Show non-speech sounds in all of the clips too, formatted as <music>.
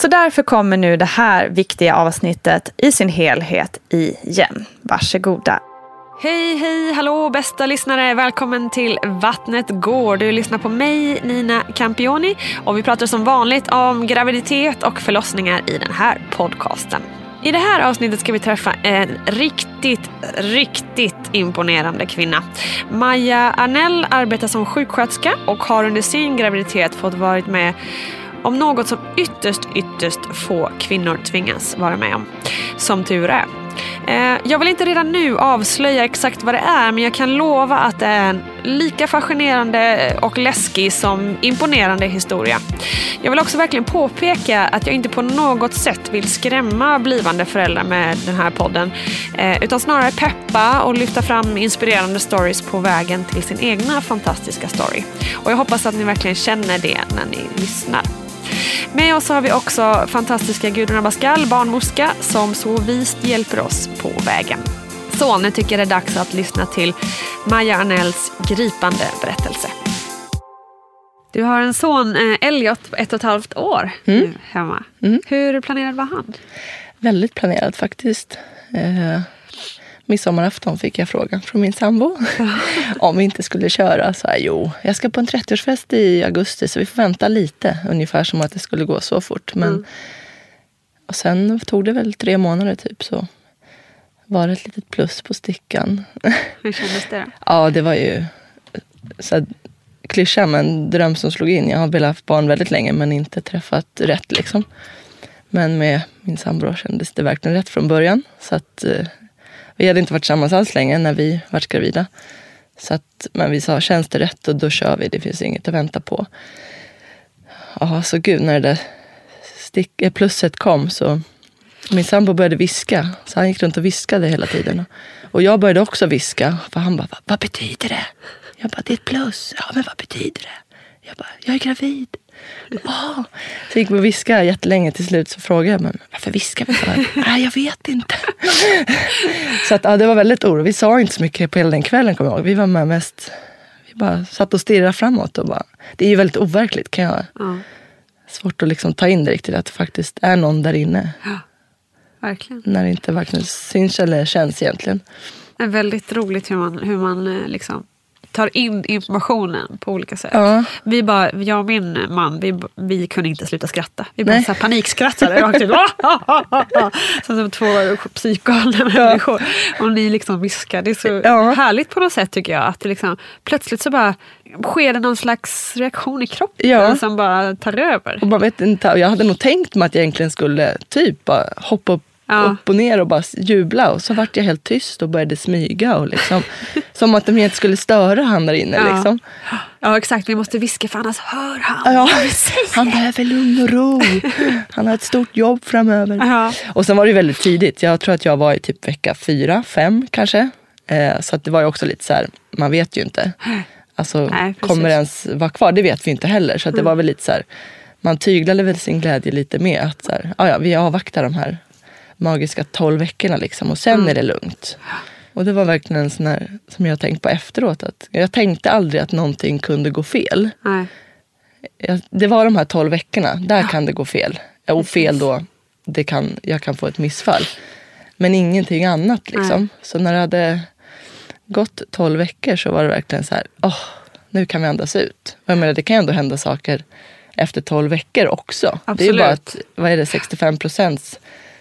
Så därför kommer nu det här viktiga avsnittet i sin helhet igen. Varsågoda. Hej, hej, hallå bästa lyssnare. Välkommen till Vattnet går. Du lyssnar på mig, Nina Campioni. Och vi pratar som vanligt om graviditet och förlossningar i den här podcasten. I det här avsnittet ska vi träffa en riktigt, riktigt imponerande kvinna. Maja Arnell arbetar som sjuksköterska och har under sin graviditet fått varit med om något som ytterst, ytterst få kvinnor tvingas vara med om. Som tur är. Eh, jag vill inte redan nu avslöja exakt vad det är men jag kan lova att det är en lika fascinerande och läskig som imponerande historia. Jag vill också verkligen påpeka att jag inte på något sätt vill skrämma blivande föräldrar med den här podden eh, utan snarare peppa och lyfta fram inspirerande stories på vägen till sin egna fantastiska story. Och jag hoppas att ni verkligen känner det när ni lyssnar. Med oss har vi också fantastiska Gudrun Abascal, barnmorska, som så vist hjälper oss på vägen. Så nu tycker jag det är dags att lyssna till Maja Arnells gripande berättelse. Du har en son, eh, Elliot, på ett och ett halvt år mm. nu hemma. Mm. Hur planerad var han? Väldigt planerad faktiskt. Midsommarafton fick jag frågan från min sambo <laughs> om vi inte skulle köra. Så här, jo, jag ska på en 30-årsfest i augusti så vi får vänta lite. Ungefär som att det skulle gå så fort. Men, mm. Och sen tog det väl tre månader typ så var det ett litet plus på stickan. <laughs> Hur kändes det då? ja, det var ju så här, klyscha men dröm som slog in. Jag har velat ha barn väldigt länge men inte träffat rätt liksom. Men med min sambo kändes det verkligen rätt från början. Så att eh, vi hade inte varit tillsammans alls länge när vi var gravida. Så att, men vi sa, känns det rätt och då kör vi. Det finns inget att vänta på. Ja, så gud, när det där stick, eh, plusset kom så min sambo började viska. Så han gick runt och viskade hela tiden. Och jag började också viska. För han bara, vad betyder det? Jag bara, det är ett plus. Ja, men vad betyder det? Jag bara, jag är gravid. Ah. Så gick och viskade jättelänge. Till slut så frågade jag, men varför viskar vi för? <laughs> Nej, jag vet inte. <laughs> så att, ja, det var väldigt oroligt. Vi sa inte så mycket på hela den kvällen, kommer jag ihåg. Vi var med mest, vi bara satt och stirrade framåt. Och bara, det är ju väldigt overkligt, kan jag Ja, svårt att liksom ta in det riktigt, att det faktiskt är någon där inne. verkligen. När det inte varken syns eller känns egentligen. Det är väldigt roligt hur man, hur man eh, liksom tar in informationen på olika sätt. Ja. Vi bara, jag och min man, vi, vi kunde inte sluta skratta. Vi bara Nej. så här panikskrattade rakt ut. <laughs> Som som två psykgalna människor. Och ni liksom viskar. Det är så Ja. härligt på något sätt tycker jag. Att det liksom, plötsligt så bara sker det någon slags reaktion i kroppen Ja. som bara tar över. Och man vet inte, jag hade nog tänkt mig att jag egentligen skulle typ bara hoppa upp, Ja. upp och ner och bara jubla. Och så vart jag helt tyst och började smyga. Och liksom, <laughs> som att de inte skulle störa han där inne. Ja. Liksom. Ja exakt, vi måste viska för annars hör han Ja, han behöver lugn och ro. Han har ett stort jobb framöver. Ja. Och sen var det väldigt tidigt. Jag tror att jag var i typ vecka fyra, fem kanske. Eh, så att det var ju också lite så här, man vet ju inte. Alltså, Nej. Mm. kommer ens vara kvar? Det vet vi inte heller. Så att det var väl lite så här, man tyglade väl sin glädje lite med att så här, "Ah, ja, vi avvaktar de här magiska tolv veckorna liksom, och sen Mm. är det lugnt. Och det var verkligen en sån här, som jag tänkt på efteråt. Att jag tänkte aldrig att någonting kunde gå fel. Nej. Jag, det var de här 12 veckorna, där kan det gå fel. Ja, Och fel då, det kan, jag kan få ett missfall. Men ingenting annat liksom. Nej. Så när det hade gått 12 veckor så var det verkligen så här, åh, nu kan vi andas ut. Och jag menar, det kan ju ändå hända saker efter 12 veckor också. Det är bara Absolut. att, vad är det, 65 procent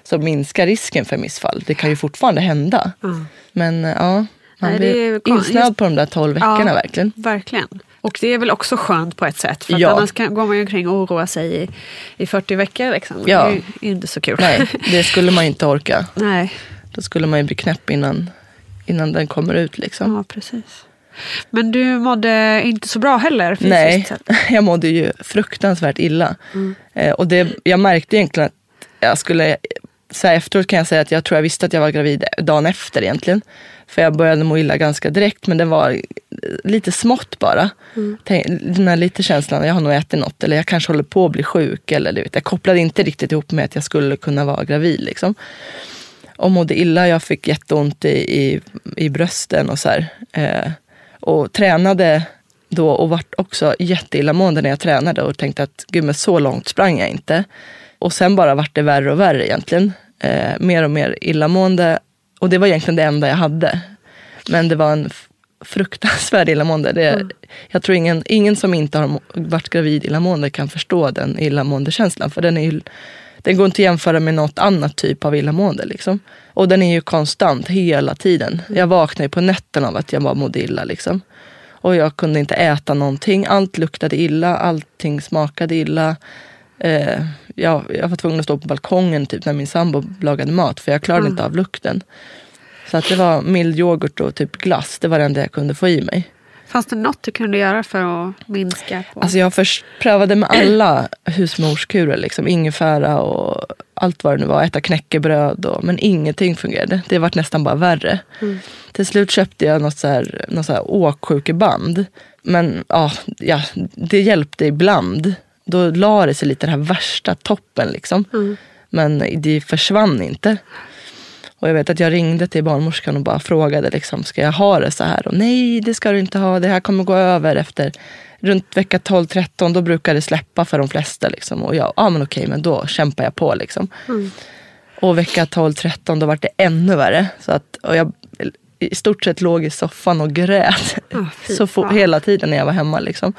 som minskar risken för missfall. Det kan ju fortfarande hända. Men ja, man Nej, blir insnöad på de där 12 veckorna verkligen. Verkligen. Och det är väl också skönt på ett sätt. För Ja. annars kan, går man ju omkring och oroar sig i, i 40 veckor. Liksom. Ja. Det är ju inte så kul. Nej, <laughs> det skulle man inte orka. Nej. Då skulle man ju bli knäpp innan, innan den kommer ut. Liksom. Ja, precis. Men du mådde inte så bra heller fysiskt Nej, <laughs> jag mådde ju fruktansvärt illa. Eh, och det, jag märkte egentligen att jag skulle... Så här efteråt kan jag säga att jag tror jag visste att jag var gravid dagen efter egentligen. För jag började må illa ganska direkt, men det var lite smått bara. Tänk, Den här lite känslan, jag har nog ätit något eller jag kanske håller på att bli sjuk. Eller, du vet, jag kopplade inte riktigt ihop med att jag skulle kunna vara gravid. Liksom. Och mådde illa, jag fick jätteont i, i, i brösten och så här. Eh, och tränade då och vart också jätteillamående när jag tränade och tänkte att gud men så långt sprang jag inte. Och sen bara vart det värre och värre egentligen. Eh, mer och mer illamående. Och det var egentligen det enda jag hade. Men det var en fruktansvärd illamående. Det, Jag tror ingen, ingen som inte har varit gravid illamående kan förstå den illamåendekänslan. För den, är ju, den går inte att jämföra med något annat typ av illamående. Liksom. Och den är ju konstant hela tiden. Jag vaknar ju på nätterna av att jag bara mådde illa. Liksom. Och jag kunde inte äta någonting. Allt luktade illa, allting smakade illa. Eh, jag, jag var tvungen att stå på balkongen typ, när min sambo lagade mat för jag klarade inte av lukten. Så att det var mild yoghurt och typ glass. Det var det enda jag kunde få i mig. Fanns det något du kunde göra för att minska? På? Alltså jag först prövade med alla husmorskurer. Liksom, ingefära och allt vad det nu var. Äta knäckebröd. Och, men ingenting fungerade. Det vart nästan bara värre. Till slut köpte jag något, så här, något så här åksjukeband. Men ja, ja, det hjälpte ibland. Då la det sig lite den här värsta toppen. Liksom. Men det försvann inte. Och jag vet att jag ringde till barnmorskan och bara frågade, liksom, ska jag ha det så här? Och nej, det ska du inte ha. Det här kommer gå över efter runt vecka 12-13. Då brukar det släppa för de flesta. Liksom. Och jag, ja men okej, men då kämpar jag på. Liksom. Och vecka 12-13 då var det ännu värre. Så att, och jag i stort sett låg i soffan och grät fy <laughs> så hela tiden när jag var hemma. Liksom.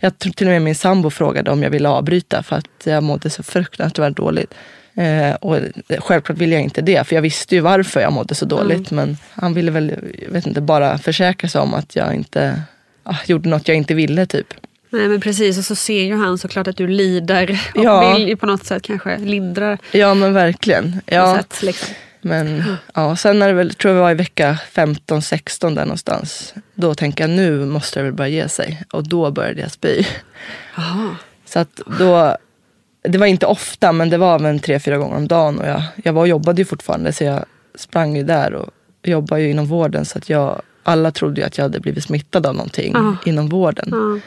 Jag tror till och med min sambo frågade om jag ville avbryta för att jag mådde så fruktansvärt dåligt. Eh, och självklart ville jag inte det, för jag visste ju varför jag mådde så dåligt. Men han ville väl, vet inte, bara försäkra sig om att jag inte ah, gjorde något jag inte ville typ. Nej men precis, och så ser ju han såklart att du lider och Ja. vill på något sätt kanske lindra Ja men verkligen. Ja. sätt. Liksom. Men ja, sen när det väl, tror jag var i vecka 15-16 där någonstans. Då tänker jag nu måste det väl börja ge sig. Och då började jag spy. Jaha. Så att då, det var inte ofta, men det var väl tre, fyra gånger om dagen. Och jag, jag var och jobbade ju fortfarande, så jag sprang ju där och jobbade ju inom vården. Så att jag, alla trodde ju att jag hade blivit smittad av någonting Ja. inom vården. Ja.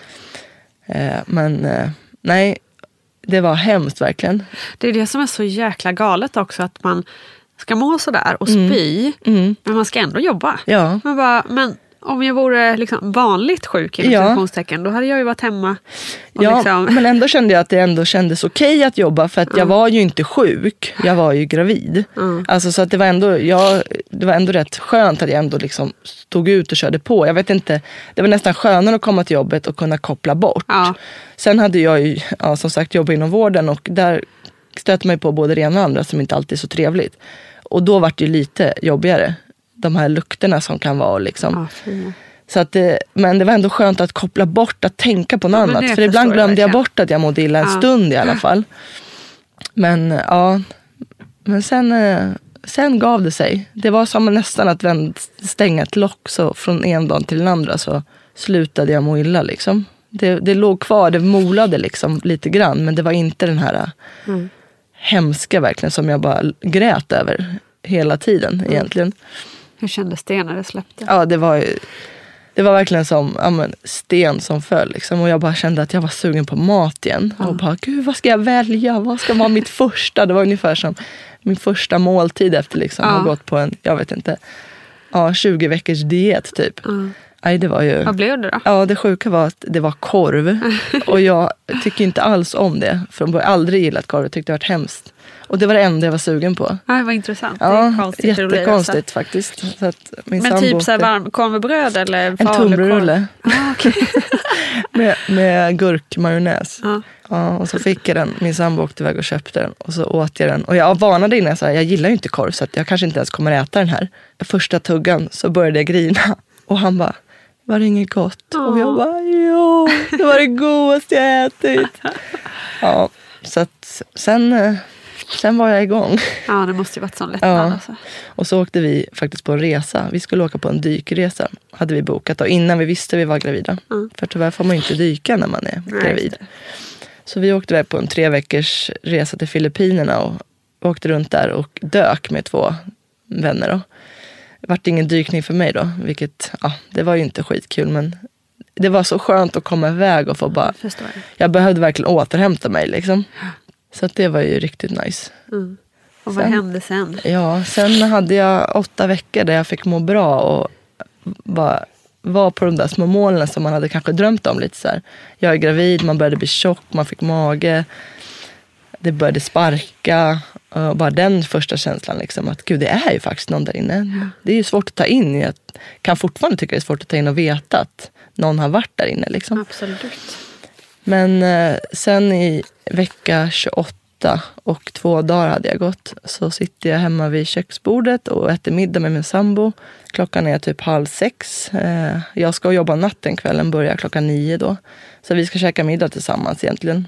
Eh, men eh, nej, det var hemskt verkligen. Det är det som är så jäkla galet också, att man ska må sådär och spy, Mm. men man ska ändå jobba. Ja. Man bara, men om jag vore liksom vanligt sjuk, Ja. då hade jag ju varit hemma. Ja, liksom, <laughs> men ändå kände jag att det ändå kändes okej att jobba för att jag var ju inte sjuk. Jag var ju gravid. Mm. Alltså, så att det, var ändå, jag, det var ändå rätt skönt att jag ändå liksom stod ut och körde på. Jag vet inte, det var nästan skönare att komma till jobbet och kunna koppla bort. Ja. Sen hade jag ju ja, som sagt jobbat inom vården och där stöter man ju på både det ena och andra som inte alltid är så trevligt. Och då var det lite jobbigare. De här lukterna som kan vara liksom. Ja. Så att det, men det var ändå skönt att koppla bort, att tänka på något Ja, annat. För ibland glömde jag bort att jag mådde illa en Ja. stund i alla fall. Men ja, men sen, eh, sen gav det sig. Det var som nästan att vänd, stänga ett lock. Så från en dag till den andra så slutade jag må illa. Liksom. Det, det låg kvar, det molade liksom lite grann. Men det var inte den här Mm. hemska verkligen som jag bara grät över hela tiden Mm. egentligen. Hur kändes det när det släppte? Ja, det var ju, det var verkligen som ja, men, sten som föll. Liksom. Och jag bara kände att jag var sugen på mat igen. Och bara, gud vad ska jag välja? Vad ska vara mitt <laughs> första? Det var ungefär som min första måltid efter liksom, Ja. att ha gått på en, jag vet inte, ja, 20 veckors diet typ. Mm. Nej, det var ju... Vad blev det då? Ja, det sjuka var att det var korv. <laughs> Och jag tycker inte alls om det. Från början aldrig gillat korv. Jag tyckte det var hemskt. Och det var det enda jag var sugen på. Ja, vad intressant. Ja, det jättekonstigt faktiskt. Så att min Men sambo typ så här varm, korv med bröd eller En tunnbrödsrulle. Ah, okej. <laughs> med, med gurkmajonnäs. Ja. Ja, och så fick jag den. Min sambo åkte iväg och köpte den. Och så åt jag den. Och jag varnade innan, jag sa jag gillar ju inte korv så att jag kanske inte ens kommer äta den här. Första tuggan så började jag grina. Och han bara, var det inget gott? Och jag bara, jo, det var det godaste jag ätit. <laughs> Ja, så att sen, eh, sen var jag igång. ja, det måste ju varit sån lättnad. Ja. Alltså. Och så åkte vi faktiskt på en resa. Vi skulle åka på en dykresa. Hade vi bokat och innan vi visste vi var gravida. För tyvärr får man ju inte dyka när man är gravid. Så vi åkte iväg på en tre veckors resa till Filippinerna och åkte runt där och dök med två vänner. Då. Vart ingen dykning för mig då, vilket ja, det var ju inte skitkul men det var så skönt att komma iväg och få bara, jag. jag behövde verkligen återhämta mig liksom. Så att det var ju riktigt nice. Och vad Sen- hände sen? Ja, sen hade jag åtta veckor där jag fick må bra och bara var på de där små målen som man hade kanske drömt om. lite så här. Jag är gravid, man började bli tjock, man fick mage. Det började sparka. Och bara den första känslan, liksom, att gud det är ju faktiskt någon där inne. Det är ju svårt att ta in. Jag kan fortfarande tycka det är svårt att ta in och veta att någon har varit där inne. Liksom. Absolut. Men eh, sen i vecka 28 och två dagar hade jag gått så sitter jag hemma vid köksbordet och äter middag med min sambo. Klockan är typ halv sex. Eh, jag ska jobba natten kvällen, börjar klockan nio då. Så vi ska käka middag tillsammans egentligen.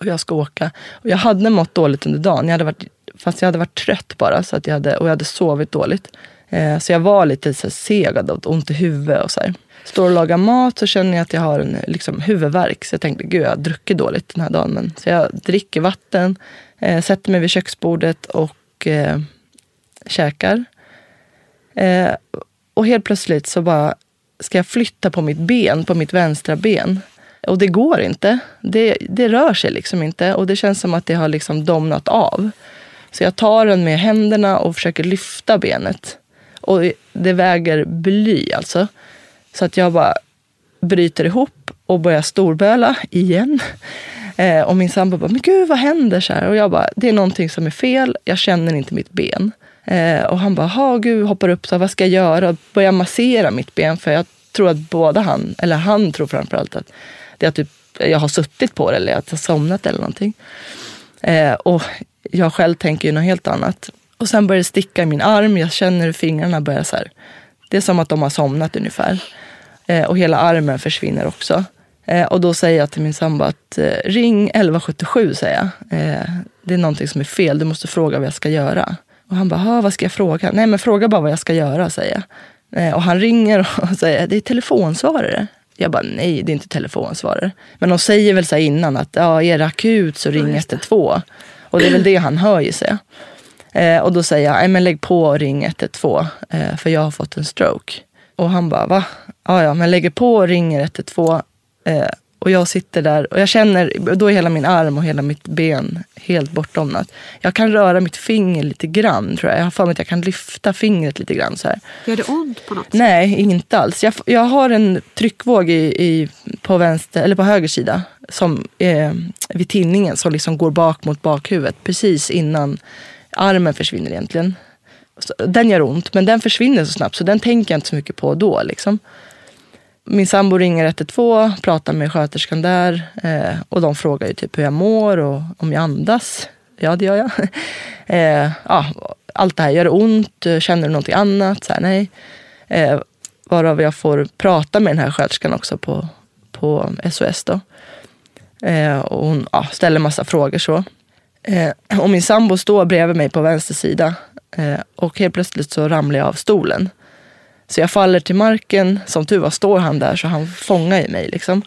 Och, jag ska åka. Och jag hade mått dåligt under dagen. Jag hade varit, fast jag hade varit trött bara så att jag hade, och jag hade sovit dåligt. Eh, så jag var lite så här seg och hade ont i huvudet och så här. Står och lagar mat så känner jag att jag har en liksom, huvudvärk. Så jag tänkte, gud jag har druckit dåligt den här dagen. Men, så jag dricker vatten, eh, sätter mig vid köksbordet och eh, käkar. Eh, och helt plötsligt så bara ska jag flytta på mitt ben, på mitt vänstra ben. Och det går inte. Det, det rör sig liksom inte. Och det känns som att det har liksom domnat av. Så jag tar den med händerna och försöker lyfta benet. Och det väger bly alltså. Så att jag bara bryter ihop och börjar storböla igen. Eh, och min sambo bara, men gud vad händer? Så här. Och jag bara, det är någonting som är fel. Jag känner inte mitt ben. Eh, och han bara, ha gud, hoppar upp, så här, vad ska jag göra? Och börjar massera mitt ben. För jag tror att båda han, eller han tror framförallt att det är typ, jag har suttit på det eller att jag har somnat eller någonting. Eh, och jag själv tänker ju något helt annat. Och sen börjar det sticka i min arm. Jag känner hur fingrarna börjar så här. Det är som att de har somnat ungefär. Eh, och hela armen försvinner också. Eh, och då säger jag till min sambo att eh, ring 1177 säger jag. Eh, det är någonting som är fel. Du måste fråga vad jag ska göra. Och han bara, vad ska jag fråga? Nej men fråga bara vad jag ska göra säger jag. Eh, och han ringer och <laughs> säger, det är telefonsvarare. Jag bara, nej det är inte telefonsvarare. Men de säger väl så innan att ja, är det akut så ring 112. Och det är väl det han hör gissar jag. Eh, och då säger jag, nej men lägg på och ring 112 eh, för jag har fått en stroke. Och han bara, va? Ja, ja, men lägger på och ringer 112. Eh, och jag sitter där och jag känner, då är hela min arm och hela mitt ben helt bortdomnat. Jag kan röra mitt finger lite grann tror jag. Jag har för mig att jag kan lyfta fingret lite grann så här. Gör det ont på något sätt? Nej, inte alls. Jag, jag har en tryckvåg i, i, på, vänster, eller på höger sida som, eh, vid tinningen som liksom går bak mot bakhuvudet precis innan armen försvinner egentligen. Den gör ont, men den försvinner så snabbt så den tänker jag inte så mycket på då. Liksom. Min sambo ringer 112, pratar med sköterskan där eh, och de frågar ju typ hur jag mår och om jag andas. Ja, det gör jag. <laughs> eh, ja, allt det här, gör det ont? Känner du någonting annat? Så här, nej. Eh, varav jag får prata med den här sköterskan också på, på SOS. Då. Eh, och hon ja, ställer massa frågor så. Eh, och min sambo står bredvid mig på vänster sida eh, och helt plötsligt så ramlar jag av stolen. Så jag faller till marken. Som tur var står han där så han fångar i mig. Liksom.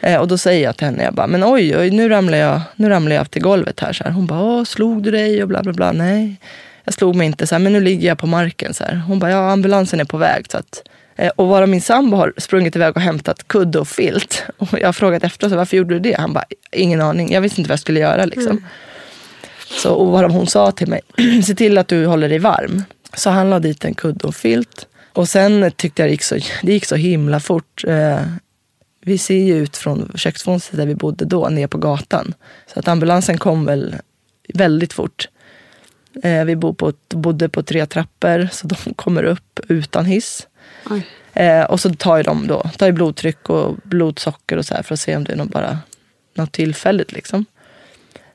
Eh, och då säger jag till henne, jag bara, men oj, oj nu, ramlar jag, nu ramlar jag till golvet här. Så här. Hon bara, slog du dig? Och bla bla bla. Nej, jag slog mig inte. Så här, men nu ligger jag på marken. Så här. Hon bara, ja ambulansen är på väg. Så att, eh, och vara min sambo har sprungit iväg och hämtat kudde och filt. <laughs> Och jag har frågat efter, så varför gjorde du det? Han bara, ingen aning. Jag visste inte vad jag skulle göra. Liksom. Mm. Så, och vad hon sa till mig, <clears throat> se till att du håller dig varm. Så han la dit en kudde och filt. Och sen tyckte jag det gick så, det gick så himla fort. Eh, vi ser ju ut från köksfönstret där vi bodde då, ner på gatan. Så att ambulansen kom väl väldigt fort. Eh, vi bo på, bodde på tre trappor, så de <laughs> kommer upp utan hiss. Eh, och så tar de då, tar ju blodtryck och blodsocker och så här för att se om det är något, bara, något tillfälligt. Liksom.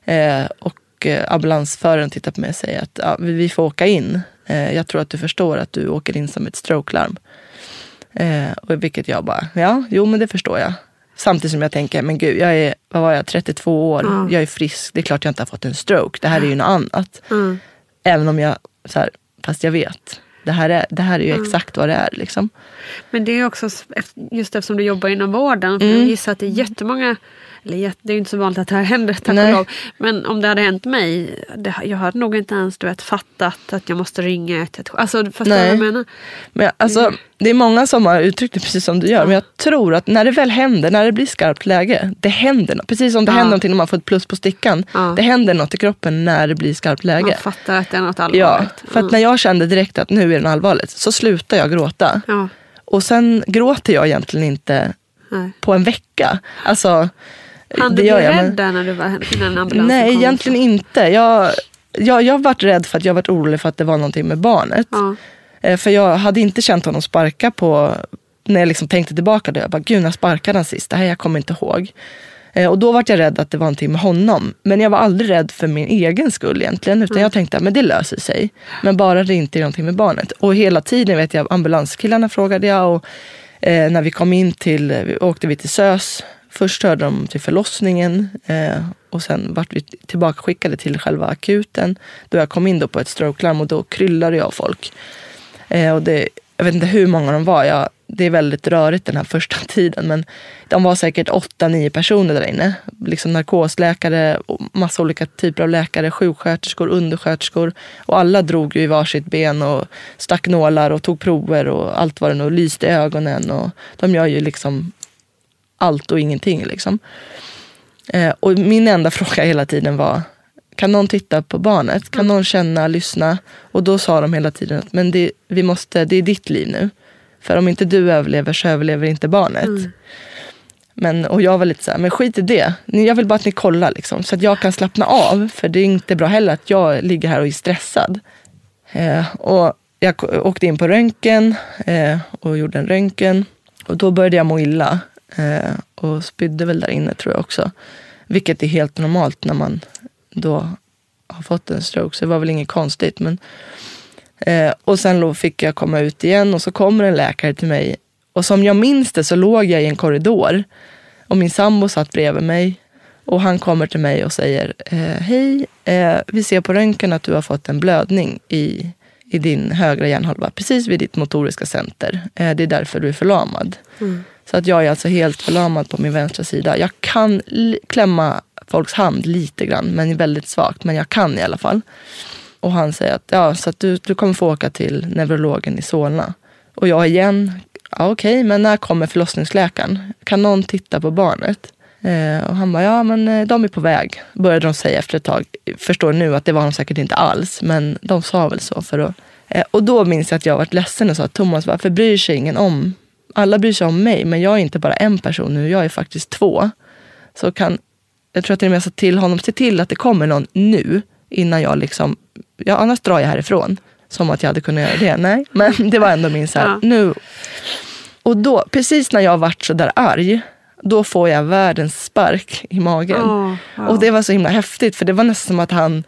Eh, och eh, ambulansföraren tittar på mig och säger att ja, vi får åka in. Eh, jag tror att du förstår att du åker in som ett strokelarm. Eh, och vilket jag bara, ja, jo men det förstår jag. Samtidigt som jag tänker, men gud, jag är, vad var jag, 32 år, mm. jag är frisk, det är klart jag inte har fått en stroke. Det här är ju något annat. Mm. Även om jag, så här, fast jag vet. Det här är, det här är ju mm. exakt vad det är. Liksom. Men det är också, just eftersom du jobbar inom vården, för jag mm. gissar att det är jättemånga eller det är ju inte så vanligt att det här händer tack och lov. Men om det hade hänt mig, det, jag hade nog inte ens du vet, fattat att jag måste ringa 112. Alltså förstår du vad jag menar? Men, alltså, mm. Det är många som har uttryckt det precis som du gör. Men jag tror att när det väl händer, när det blir skarpt läge, det händer något. Precis som det ja. händer någonting när man får ett plus på stickan. Ja. Det händer något i kroppen när det blir skarpt läge. Man fattar att det är något allvarligt. Ja, för att när jag kände direkt att nu är det allvarligt så slutar jag gråta. Ja. Och sen gråter jag egentligen inte Nej. på en vecka. Alltså, Han du bli rädd där när du var innan ambulansen Nej, kom egentligen inte. Jag, jag, jag varit rädd för att jag varit orolig för att det var någonting med barnet. Ja. Eh, för jag hade inte känt honom sparka på, när jag liksom tänkte tillbaka, då, jag bara, gud när sparkade han sist? Det här jag kommer inte ihåg. Eh, och då var jag rädd att det var någonting med honom. Men jag var aldrig rädd för min egen skull egentligen. Utan mm. jag tänkte att det löser sig. Men bara det inte är någonting med barnet. Och hela tiden vet jag, ambulanskillarna frågade jag. Och eh, när vi kom in till, åkte vi till SÖS. Först hörde de till förlossningen. Eh, och sen vart vi tillbaka skickade till själva akuten. Då jag kom in då på ett strokelarm och då kryllade jag folk. Eh, och det, jag vet inte hur många de var. Jag, det är väldigt rörigt den här första <laughs> tiden. Men de var säkert åtta, nio personer där inne. Liksom narkosläkare, och massa olika typer av läkare, sjuksköterskor, undersköterskor. Och alla drog ju i varsitt ben och stack nålar och tog prover och allt vad det nu lyste i ögonen. Och de gör ju liksom allt och ingenting. Liksom. Eh, och min enda <laughs> fråga hela tiden var kan någon titta på barnet? Kan mm. någon känna, lyssna? Och då sa de hela tiden att men det, vi måste, det är ditt liv nu. För om inte du överlever så överlever inte barnet. Mm. Men, och jag var lite så här, men skit i det. Jag vill bara att ni kollar liksom, så att jag kan slappna av. För det är inte bra heller att jag ligger här och är stressad. Eh, och jag åkte in på röntgen eh, och gjorde en röntgen. Och då började jag må illa. Eh, och spydde väl där inne tror jag också. Vilket är helt normalt när man då har fått en stroke. Så det var väl inget konstigt. Men, eh, och sen fick jag komma ut igen och så kommer en läkare till mig. Och som jag minns det så låg jag i en korridor. Och min sambo satt bredvid mig. Och han kommer till mig och säger, eh, hej, eh, vi ser på röntgen att du har fått en blödning i, i din högra hjärnhalva. Precis vid ditt motoriska center. Eh, det är därför du är förlamad. Mm. Så att jag är alltså helt förlamad på min vänstra sida. Jag kan klämma folks hand lite grann, men väldigt svagt. Men jag kan i alla fall. Och han säger att, ja, så att du, du kommer få åka till neurologen i Solna. Och jag igen, ja, okej, okay, men när kommer förlossningsläkaren? Kan någon titta på barnet? Eh, och han bara, ja men eh, de är på väg, började de säga efter ett tag. Förstår nu att det var de säkert inte alls, men de sa väl så. för att... Eh, och då minns jag att jag varit ledsen och sa, Thomas varför bryr sig ingen om alla bryr sig om mig, men jag är inte bara en person nu, jag är faktiskt två. Så kan, jag tror att jag sa till honom, se till att det kommer någon nu, innan jag liksom, ja, annars drar jag härifrån. Som att jag hade kunnat göra det. Nej, men <laughs> det var ändå min så här, ja. nu. Och då, precis när jag varit så där arg, då får jag världens spark i magen. Oh, oh. Och det var så himla häftigt, för det var nästan som att han,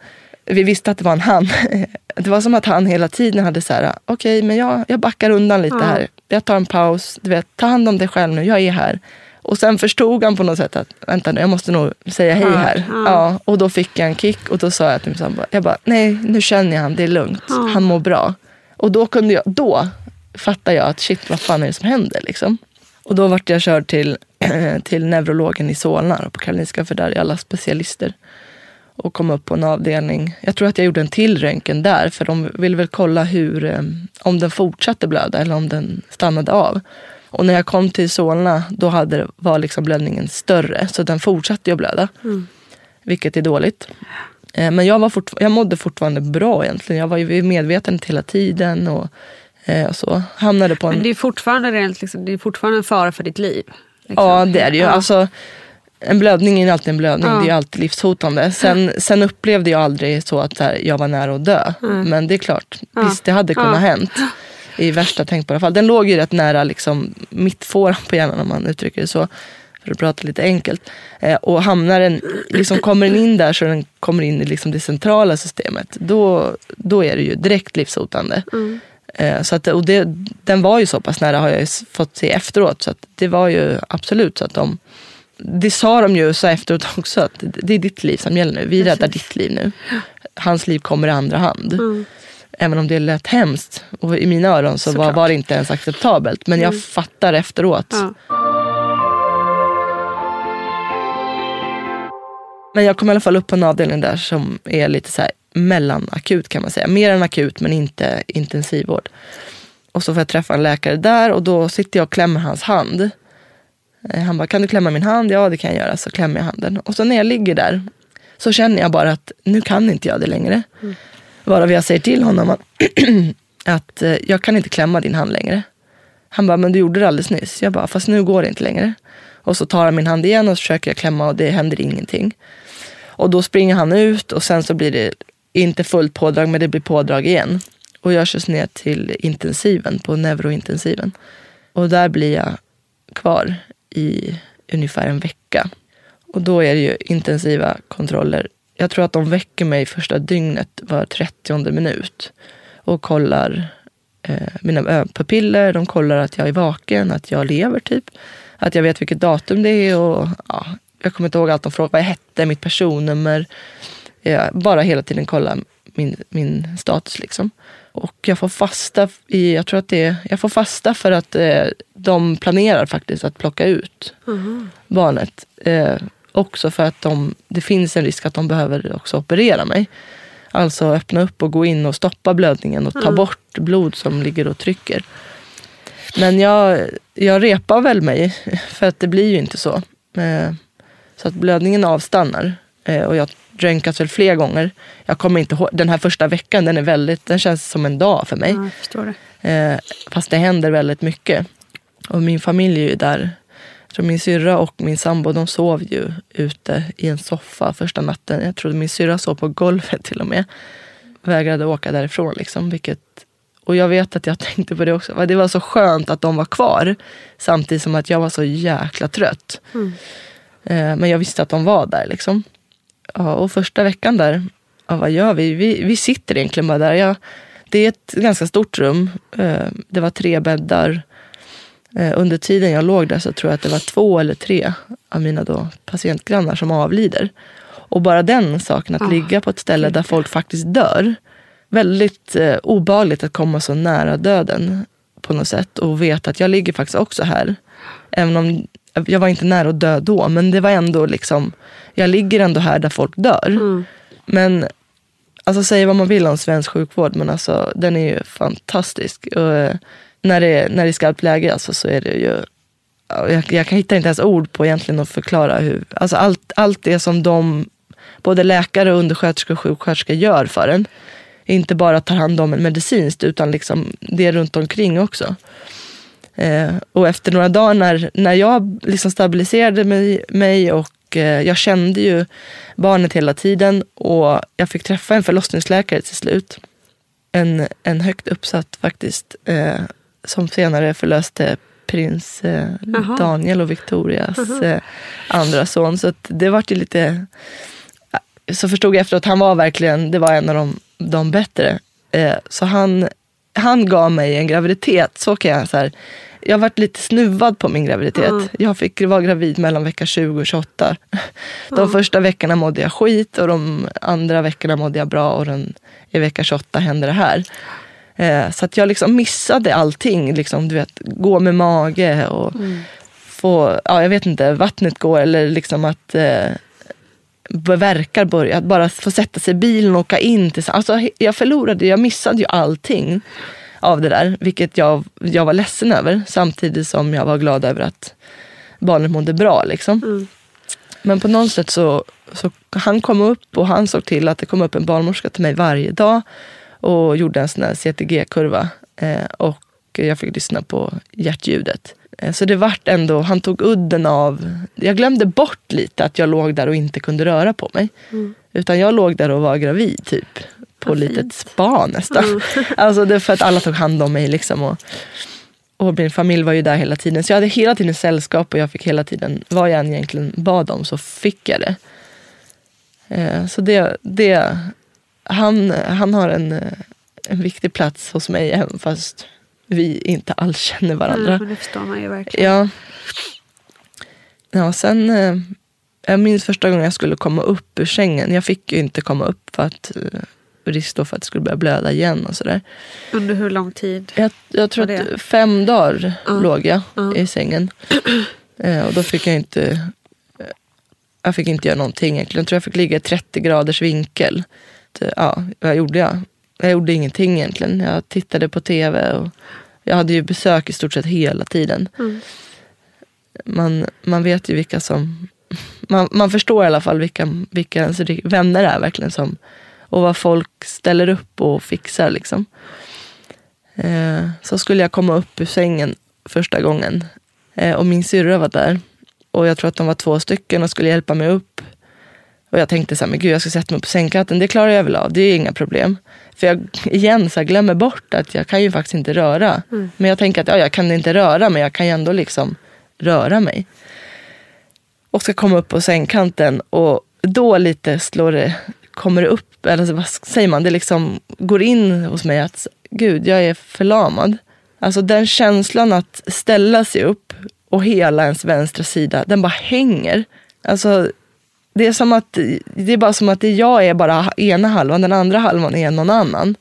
vi visste att det var en han. <laughs> Det var som att han hela tiden hade så här, okej, okay, men jag, jag backar undan lite oh. här. Jag tar en paus, du vet, ta hand om dig själv nu, jag är här. Och sen förstod han på något sätt att, vänta nu, jag måste nog säga hej här. Ja. ja. och då fick jag en kick och då sa jag till min sambo, jag bara, nej nu känner jag han, det är lugnt, ja. han mår bra. Och då kunde jag, då fattade jag att shit, vad fan är det som händer liksom? Och då vart jag körd till, <clears throat> till neurologen i Solna på Karolinska, för där är alla specialister. Och kom upp på en avdelning. Jag tror att jag gjorde en till röntgen där, för de ville väl kolla hur, eh, om den fortsatte blöda eller om den stannade av. Och när jag kom till Solna, då hade, var liksom blödningen större, så den fortsatte att blöda. Mm. Vilket är dåligt. Eh, men jag, var fort, jag mådde fortfarande bra egentligen. Jag var ju medveten hela tiden. Och, eh, och så. Hamnade på en... Men det är fortfarande, rent, liksom, det är fortfarande en fara för ditt liv? Liksom. Ja, det är det ju. Ja. Alltså, en blödning är alltid en blödning. Ja. Det är alltid livshotande. Sen, sen upplevde jag aldrig så att så här, jag var nära att dö. Mm. Men det är klart, ja. visst det hade kunnat ja. hänt i värsta tänkbara fall. Den låg ju rätt nära liksom, mittfåran på hjärnan om man uttrycker det så. För att prata lite enkelt. Eh, och hamnar den, liksom kommer den in där så den kommer in i liksom det centrala systemet. Då, då är det ju direkt livshotande. Mm. Eh, så att, och det, den var ju så pass nära har jag fått se efteråt. Så att det var ju absolut så att de det sa de ju så efteråt <laughs> också, att det är ditt liv som gäller nu. Vi räddar ditt liv nu. Hans liv kommer i andra hand. Mm. Även om det lät hemskt. Och i mina öron så var, var, det inte ens acceptabelt. Men mm. jag fattar efteråt. Ja. Men jag kom i alla fall upp på en avdelning där som är lite så här mellanakut kan man säga. Mer än akut men inte intensivvård. Och så får jag träffa en läkare där och då sitter jag och klämmer hans hand. Eh, han bara, kan du klämma min hand? Ja, det kan jag göra. Så klämmer jag handen. Och så när jag ligger där så känner jag bara att nu kan inte jag det längre. Mm. Varav jag säger till honom att, <clears throat> att eh, jag kan inte klämma din hand längre. Han bara, men du gjorde det alldeles nyss. Jag bara, fast nu går det inte längre. Och så tar han min hand igen och så försöker jag klämma och det händer ingenting. Och då springer han ut och sen så blir det inte fullt pådrag men det blir pådrag igen. Och jag körs ner till intensiven, på neurointensiven. Och där blir jag kvar i ungefär en vecka. Och då är det ju intensiva kontroller. Jag tror att de väcker mig första dygnet var 30 minut och kollar eh, mina pupiller. De kollar att jag är vaken, att jag lever typ. Att jag vet vilket datum det är och ja, jag kommer inte ihåg allt de frågar. Vad jag hette, mitt personnummer. Eh, bara hela tiden kolla min, min status liksom. Och jag får fasta i, jag tror att det är, jag får fasta för att eh, de planerar faktiskt att plocka ut mm. barnet. Eh, också för att de, det finns en risk att de behöver också operera mig. Alltså öppna upp och gå in och stoppa blödningen och ta mm. bort blod som ligger och trycker. Men jag, jag repar väl mig, för att det blir ju inte så. Eh, så att blödningen avstannar. Eh, och jag röntgats väl fler gånger. Jag kommer inte ihåg, den här första veckan den är väldigt, den känns som en dag för mig. Ja, det. Eh, fast det händer väldigt mycket. Och min familj är ju där. Jag min syrra och min sambo de sov ju ute i en soffa första natten. Jag trodde min syrra sov på golvet till och med. Vägrade åka därifrån. Liksom, vilket, och jag vet att jag <laughs> tänkte på det också. Det var så skönt att de var kvar. Samtidigt som att jag var så jäkla trött. Mm. Eh, men jag visste att de var där. Liksom. Ja, och första veckan där, ja, vad gör vi? vi? Vi sitter egentligen bara där. Jag, det är ett ganska stort rum. Eh, det var tre bäddar. Eh, under tiden jag låg där så tror jag att det var två eller tre av mina då patientgrannar som avlider. Och bara den saken, att oh, ligga på ett ställe där folk faktiskt dör. Väldigt eh, obehagligt att komma så nära döden på något sätt och veta att jag ligger faktiskt också här. Även om jag var inte nära att dö då, men det var ändå liksom, jag ligger ändå här där folk dör. Mm. Men alltså säga vad man vill om svensk sjukvård, men alltså den är ju fantastisk. Och, eh, när, det, när det är skarpt läge alltså, så är det ju ja, jag, jag kan hitta inte ens ord på egentligen att förklara hur, alltså allt, allt det som de, både läkare, undersköterskor och sjuksköterskor gör för en. Inte bara tar hand om en medicinskt utan liksom det runt omkring också. Eh, och efter några dagar när, när jag liksom stabiliserade mig, mig och eh, jag kände ju barnet hela tiden och jag fick träffa en förlossningsläkare till slut. En, en högt uppsatt faktiskt, eh, som senare förlöste prins eh. Daniel och Victorias eh, andra son. Så det var ju lite... Så förstod jag efteråt att han var verkligen, det var en av de, de bättre. Eh, så han, han gav mig en graviditet, så kan jag så här, jag varit lite snuvad på min graviditet. Mm. Jag fick vara gravid mellan vecka 20 och 28. De första veckorna mådde jag skit och de andra veckorna mådde jag bra och den, i vecka 28 hände det här. Eh, så att jag liksom missade allting. Liksom, du vet, gå med mage och få, ja, jag vet inte, vattnet går eller liksom att eh, verkar börja. Att bara få sätta sig i bilen och åka in. Till, alltså, jag förlorade, jag missade ju allting av det där. Vilket jag, jag var ledsen över. Samtidigt som jag var glad över att barnet mådde bra. Liksom. Men på något sätt så, så han kom upp och han såg till att det kom upp en barnmorska till mig varje dag och gjorde en sån här CTG-kurva. Eh, och jag fick lyssna på hjärtljudet. Eh, så det vart ändå, han tog udden av, jag glömde bort lite att jag låg där och inte kunde röra på mig. Utan jag låg där och var gravid typ. På litet spa nästan. <laughs> Alltså det för att alla tog hand om mig liksom. Och, och min familj var ju där hela tiden. Så jag hade hela tiden sällskap och jag fick hela tiden, vad jag än egentligen bad om så fick jag det. Eh, Så det, det han, han har en, eh, en viktig plats hos mig även fast vi inte alls känner varandra. Men det förstår man ju verkligen. Ja. Ja, sen... eh, Jag minns första gången jag skulle komma upp ur sängen. Jag fick ju inte komma upp för att eh, risk då för att det skulle börja blöda igen och sådär. Under hur lång tid? Jag, jag tror att fem dagar Ja. låg jag Ja. i sängen. <clears throat> Eh, och då fick jag inte... eh, Jag fick inte göra någonting egentligen. Jag tror jag fick ligga i 30 graders vinkel. Ja, vad gjorde jag? Jag gjorde ingenting egentligen. Jag tittade på tv och jag hade ju besök i stort sett hela tiden. Man, man vet ju vilka som... Man, man förstår i alla fall vilka, vilka ens vänner är verkligen som och vad folk ställer upp och fixar. Liksom. Eh, så skulle jag komma upp ur sängen första gången eh, och min syrra var där. Och jag tror att de var två stycken och skulle hjälpa mig upp. Och jag tänkte så här, men gud jag ska sätta mig på sängkanten, det klarar jag väl av, det är inga problem. För jag igen så här, glömmer bort att jag kan ju faktiskt inte röra. Men jag tänker att ja, jag kan inte röra men jag kan ju ändå liksom röra mig. Och ska komma upp på sängkanten och då lite slår det, kommer det upp, eller vad säger man, det liksom går in hos mig att gud, jag är förlamad. Alltså den känslan att ställa sig upp och hela ens vänstra sida, den bara hänger. Alltså det är som att, det är bara som att jag är bara ena halvan, den andra halvan är någon annan.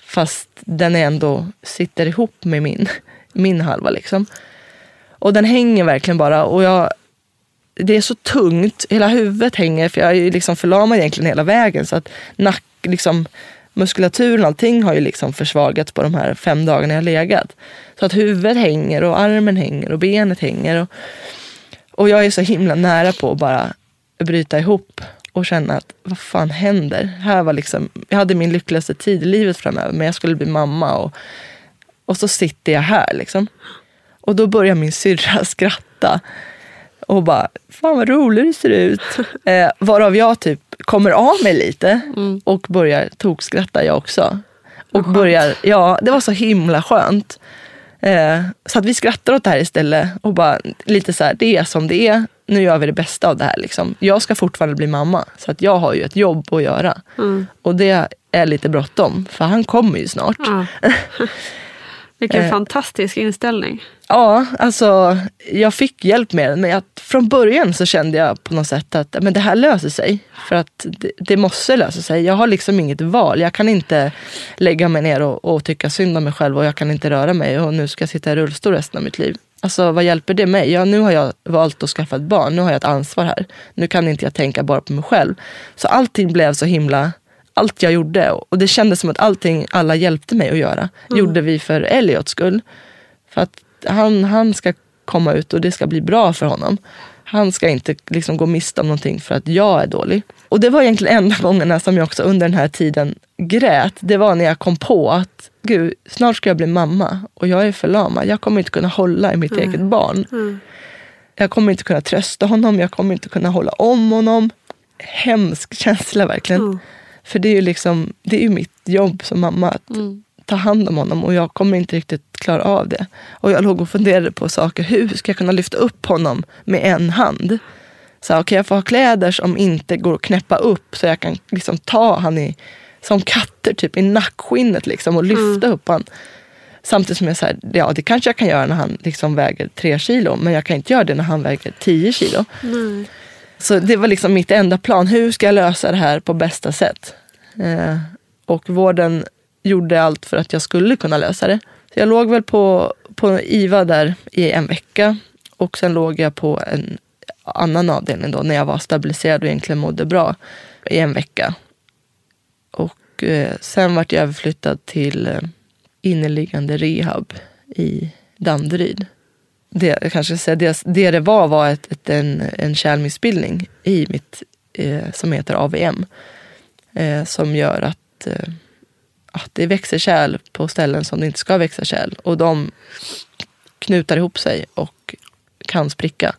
Fast den ändå sitter ihop med min, min halva liksom. Och den hänger verkligen bara och jag, det är så tungt, hela huvudet hänger för jag är liksom förlamad egentligen hela vägen. Så att nack, liksom, muskulaturen och allting har ju liksom försvagats på de här fem dagarna jag legat. Så att huvudet hänger och armen hänger och benet hänger. Och, och jag är så himla nära på att bara bryta ihop och känna att vad fan händer? Här var liksom, jag hade min lyckligaste tid i livet framöver men jag skulle bli mamma och, och så sitter jag här liksom. Och då börjar min syrra <laughs> skratta och bara, fan vad rolig du ser ut. <laughs> Eh, varav jag typ kommer av mig lite och börjar tokskratta jag också. Och börjar, ja det var så himla skönt. Eh, så att vi skrattar åt det här istället och bara lite så här, det är som det är. Nu gör vi det bästa av det här. Liksom. Jag ska fortfarande bli mamma så att jag har ju ett jobb att göra. Och det är lite bråttom för han kommer ju snart. Ja. <laughs> Vilken Eh. fantastisk inställning. Ja, alltså jag fick hjälp med den. Men jag, från början så kände jag på något sätt att men det här löser sig. För att det, det måste lösa sig. Jag har liksom inget val. Jag kan inte lägga mig ner och, och tycka synd om mig själv och jag kan inte röra mig och nu ska jag sitta i rullstol resten av mitt liv. Alltså vad hjälper det mig? Ja, nu har jag valt att skaffa ett barn. Nu har jag ett ansvar här. Nu kan inte jag tänka bara på mig själv. Så allting blev så himla... Allt jag gjorde, och det kändes som att allting alla hjälpte mig att göra, Mm. gjorde vi för Elliots skull. För att han, han ska komma ut och det ska bli bra för honom. Han ska inte liksom gå miste om någonting för att jag är dålig. Och det var egentligen enda <laughs> gångerna som jag också under den här tiden grät. Det var när jag kom på att gud, snart ska jag bli mamma och jag är förlamad. Jag kommer inte kunna hålla i mitt eget barn. Jag kommer inte kunna trösta honom, jag kommer inte kunna hålla om honom. Hemsk känsla verkligen. För det är ju liksom, det är ju mitt jobb som mamma att ta hand om honom och jag kommer inte riktigt klara av det. Och jag låg och funderade på saker. Hur ska jag kunna lyfta upp honom med en hand? Så här, okay, jag får ha kläder som inte går att knäppa upp så jag kan liksom ta han i, som katter typ i nackskinnet liksom och lyfta upp han. Samtidigt som jag säger, ja det kanske jag kan göra när han liksom väger tre kilo men jag kan inte göra det när han väger tio kilo. Så det var liksom mitt enda plan. Hur ska jag lösa det här på bästa sätt? Eh, och vården gjorde allt för att jag skulle kunna lösa det. Så jag låg väl på, på IVA där i en vecka och sen låg jag på en annan avdelning då när jag var stabiliserad och egentligen mådde bra i en vecka. Och eh, sen vart jag överflyttad till eh, inneliggande rehab i Danderyd. Det, jag kanske ska säga, det, det det var var ett, ett, en, en kärlmissbildning i mitt, eh, som heter AVM. Eh, som gör att, eh, att det växer kärl på ställen som det inte ska växa kärl. Och de knutar ihop sig och kan spricka.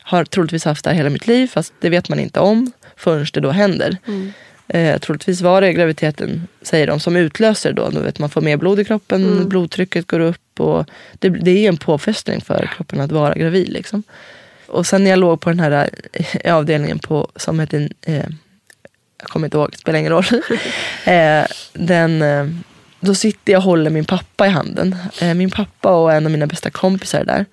Har troligtvis haft det här hela mitt liv fast det vet man inte om förrän det då händer. Mm. Eh, troligtvis var det graviditeten, säger de, som utlöser då. då vet man får mer blod i kroppen, blodtrycket går upp och det, det är en påfrestning för kroppen att vara gravid. Liksom. Och sen när jag låg på den här eh, avdelningen på, som heter, eh, jag kommer inte ihåg, det spelar ingen roll. <laughs> eh, den, eh, då sitter jag och håller min pappa i handen. Eh, min pappa och en av mina bästa kompisar är där.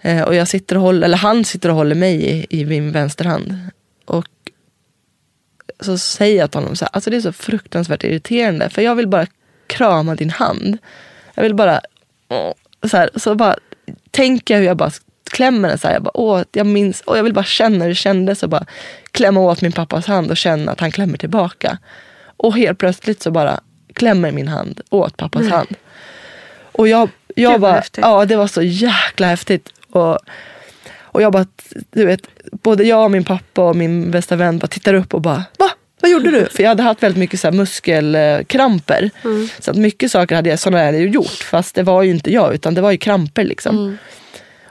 Eh, och jag sitter och håller, eller han sitter och håller mig i, i min vänsterhand. Och så säger jag till honom så här, alltså det är så fruktansvärt irriterande för jag vill bara krama din hand. Jag vill bara, så, här, så bara tänker jag hur jag bara klämmer den så här. Jag, bara, åh, jag minns, åh, jag vill bara känna hur det kändes och bara klämma åt min pappas hand och känna att han klämmer tillbaka. Och helt plötsligt så bara klämmer min hand åt pappas hand. Och jag, jag bara, häftigt. ja det var så jäkla häftigt. Och, och jag bara, du vet, både jag och min pappa och min bästa vän bara tittar upp och bara, va? Vad gjorde du? För jag hade haft väldigt mycket så muskelkramper. Så att mycket saker hade jag, sådana hade jag gjort. Fast det var ju inte jag, utan det var ju kramper liksom.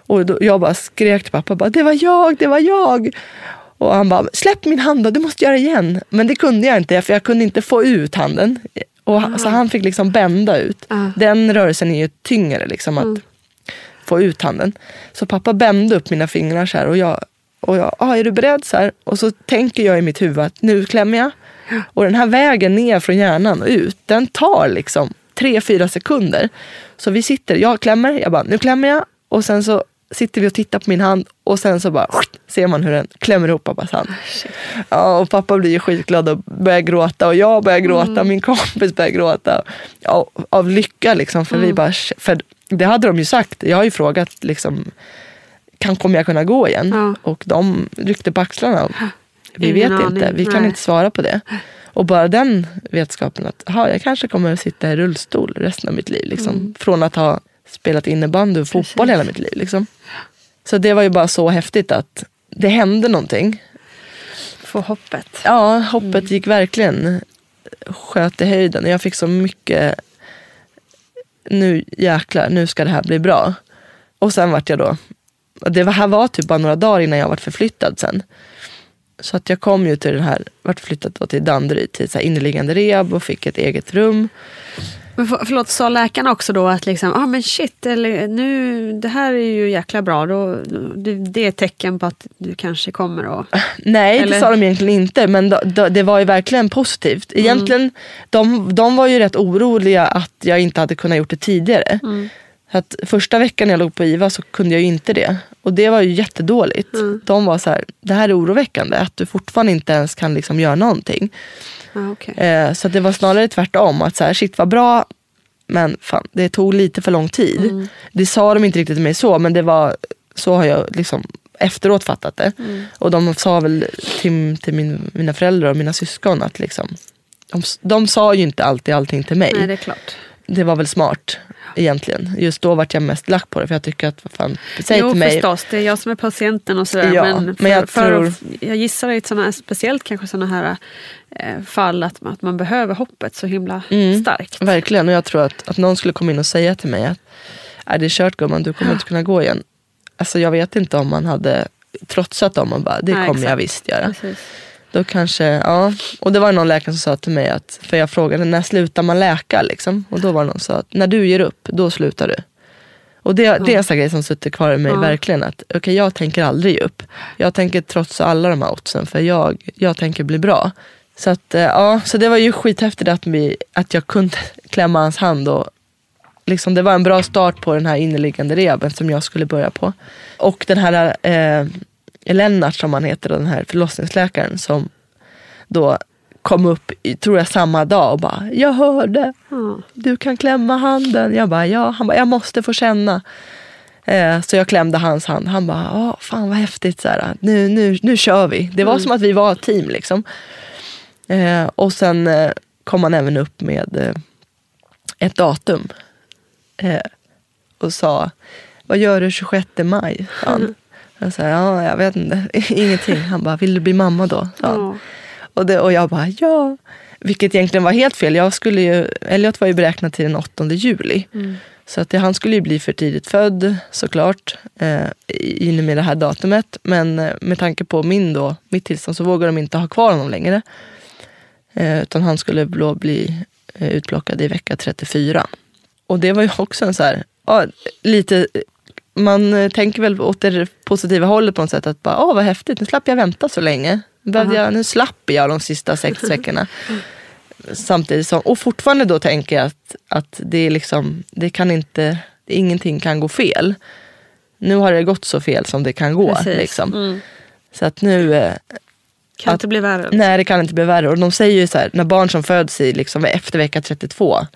Och då, jag bara skrek till pappa, bara, det var jag, det var jag. Och han bara, släpp min hand då, du måste göra igen. Men det kunde jag inte, för jag kunde inte få ut handen. Och, han- Så han fick liksom bända ut. Den rörelsen är ju tyngre, liksom, att få ut handen. Så pappa bände upp mina fingrar så här och jag, och jag ah, är du beredd? Så här? Och så tänker jag i mitt huvud att nu klämmer jag. Och den här vägen ner från hjärnan och ut, den tar liksom tre, fyra sekunder. Så vi sitter, jag klämmer, jag bara, nu klämmer jag. Och sen så sitter vi och tittar på min hand och sen så bara ser man hur den klämmer ihop pappas hand. Ja, och pappa blir ju skitglad och börjar gråta och jag börjar gråta, min kompis börjar gråta. Ja, av lycka liksom, för vi bara, för det hade de ju sagt. Jag har ju frågat liksom, kan, kommer jag kunna gå igen? Ja. Och de ryckte på axlarna. Vi Ingen vet aning, inte, vi kan nej. inte svara på det. Och bara den vetskapen att aha, jag kanske kommer att sitta i rullstol resten av mitt liv. Liksom. Mm. Från att ha spelat innebandy och fotboll hela mitt liv. Liksom. Så det var ju bara så häftigt att det hände någonting. Få hoppet. Ja, hoppet gick verkligen sköt i höjden. Jag fick så mycket, nu jäklar, nu ska det här bli bra. Och sen vart jag då, det här var typ bara några dagar innan jag vart förflyttad sen. Så att jag kom ju till den här, vart flyttad då till Danderyd till så här inneliggande rehab och fick ett eget rum. Men för, förlåt, sa läkarna också då att liksom, ah, men shit, eller, nu, det här är ju jäkla bra. Då, det, det är ett tecken på att du kanske kommer att... <laughs> Nej, Eller? det sa de egentligen inte. Men då, då, det var ju verkligen positivt. Egentligen, de, de var ju rätt oroliga att jag inte hade kunnat gjort det tidigare. Så att första veckan jag låg på IVA så kunde jag ju inte det. Och det var ju jättedåligt. De var så här, det här är oroväckande. Att du fortfarande inte ens kan liksom göra någonting. Ja, okej. Eh, så att det var snarare tvärtom. Att så här, shit vad bra. Men fan, det tog lite för lång tid. Mm. Det sa de inte riktigt till mig så, men det var så har jag liksom efteråt fattat det. Mm. Och de sa väl till, till min, mina föräldrar och mina syskon att liksom, de, de sa ju inte alltid allting till mig. Nej, det är klart. Det var väl smart egentligen. Just då vart jag mest lack på det för jag tycker att, vad fan, säg jo till mig. förstås, det är jag som är patienten och sådär. Ja, men, för, men jag tror- jag gissar i såna speciellt kanske sådana här eh, fall att, att man behöver hoppet så himla Mm. starkt. Verkligen, och jag tror att, att någon skulle komma in och säga till mig att är det kört gumman, du kommer inte kunna gå igen. Alltså jag vet inte om man hade trotsat dem och bara, det Nej, kommer jag exakt. visst göra. Precis. Då kanske, ja. Och det var någon läkare som sa till mig att, för jag frågade när slutar man läka liksom? Och då var det någon som sa att när du ger upp, då slutar du. Och det, det är en sån grej som sitter kvar i mig Ja. verkligen. att okej jag tänker aldrig ge upp. Jag tänker trotsa alla de här oddsen för jag, jag tänker bli bra. Så, att, eh, ja, så det var ju skithäftigt att, vi, att jag kunde <laughs> klämma hans hand. Och liksom, det var en bra start på den här inneliggande rehaben som jag skulle börja på. Och den här eh, Lennart som han heter, den här förlossningsläkaren som då kom upp, tror jag samma dag och bara, jag hörde, Ja. du kan klämma handen. Jag bara, ja. Han bara, jag måste få känna. Eh, så jag klämde hans hand. Han bara, ja fan vad häftigt. Så här, nu, nu, nu kör vi. Det var som att vi var ett team. Liksom. Eh, och sen eh, kom han även upp med eh, ett datum. Eh, och sa, vad gör du 26 maj? han. <laughs> Jag sa, ja jag vet inte, <laughs> ingenting. Han bara, vill du bli mamma då? Ja. Och, det, och jag bara ja. Vilket egentligen var helt fel. Jag skulle ju, Elliot var ju beräknad till den 8 juli. Så att han skulle ju bli för tidigt född såklart. Eh, i- in med det här datumet. Men eh, med tanke på min då, mitt tillstånd så vågar de inte ha kvar honom längre. Eh, utan han skulle då bli eh, utplockad i vecka 34. Och det var ju också en så här, ja, lite man eh, tänker väl åt det positiva hållet på något sätt. Att bara, åh vad häftigt, nu slapp jag vänta så länge. Behövde jag, nu slapp jag de sista sex <laughs> veckorna. Samtidigt som, och fortfarande då tänker jag att, att det är liksom, det kan inte, ingenting kan gå fel. Nu har det gått så fel som det kan gå. Precis. Liksom. Mm. Så att nu, eh, Kan Att- inte bli värre. nej det kan inte bli värre. Och de säger ju så här, när barn som föds i, liksom, efter vecka 32,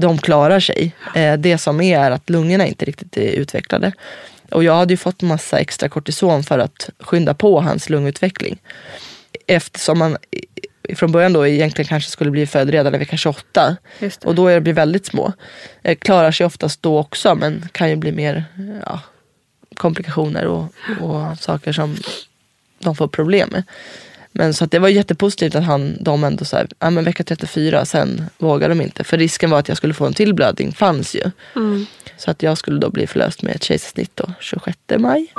de klarar sig. Eh, det som är är att lungorna inte riktigt är utvecklade. Och jag hade ju fått massa extra kortison för att skynda på hans lungutveckling. Eftersom man från början då egentligen kanske skulle bli född redan i vecka 28. Just det. Och då är blir väldigt små. Eh, klarar sig oftast då också men kan ju bli mer ja, komplikationer och, och saker som de får problem med. Men så att det var jättepositivt att han, de ändå så här, ja men vecka 34, sen vågar de inte. För risken var att jag skulle få en till blödning, fanns ju. Mm. Så att jag skulle då bli förlöst med ett kejsarsnitt då, 26 maj.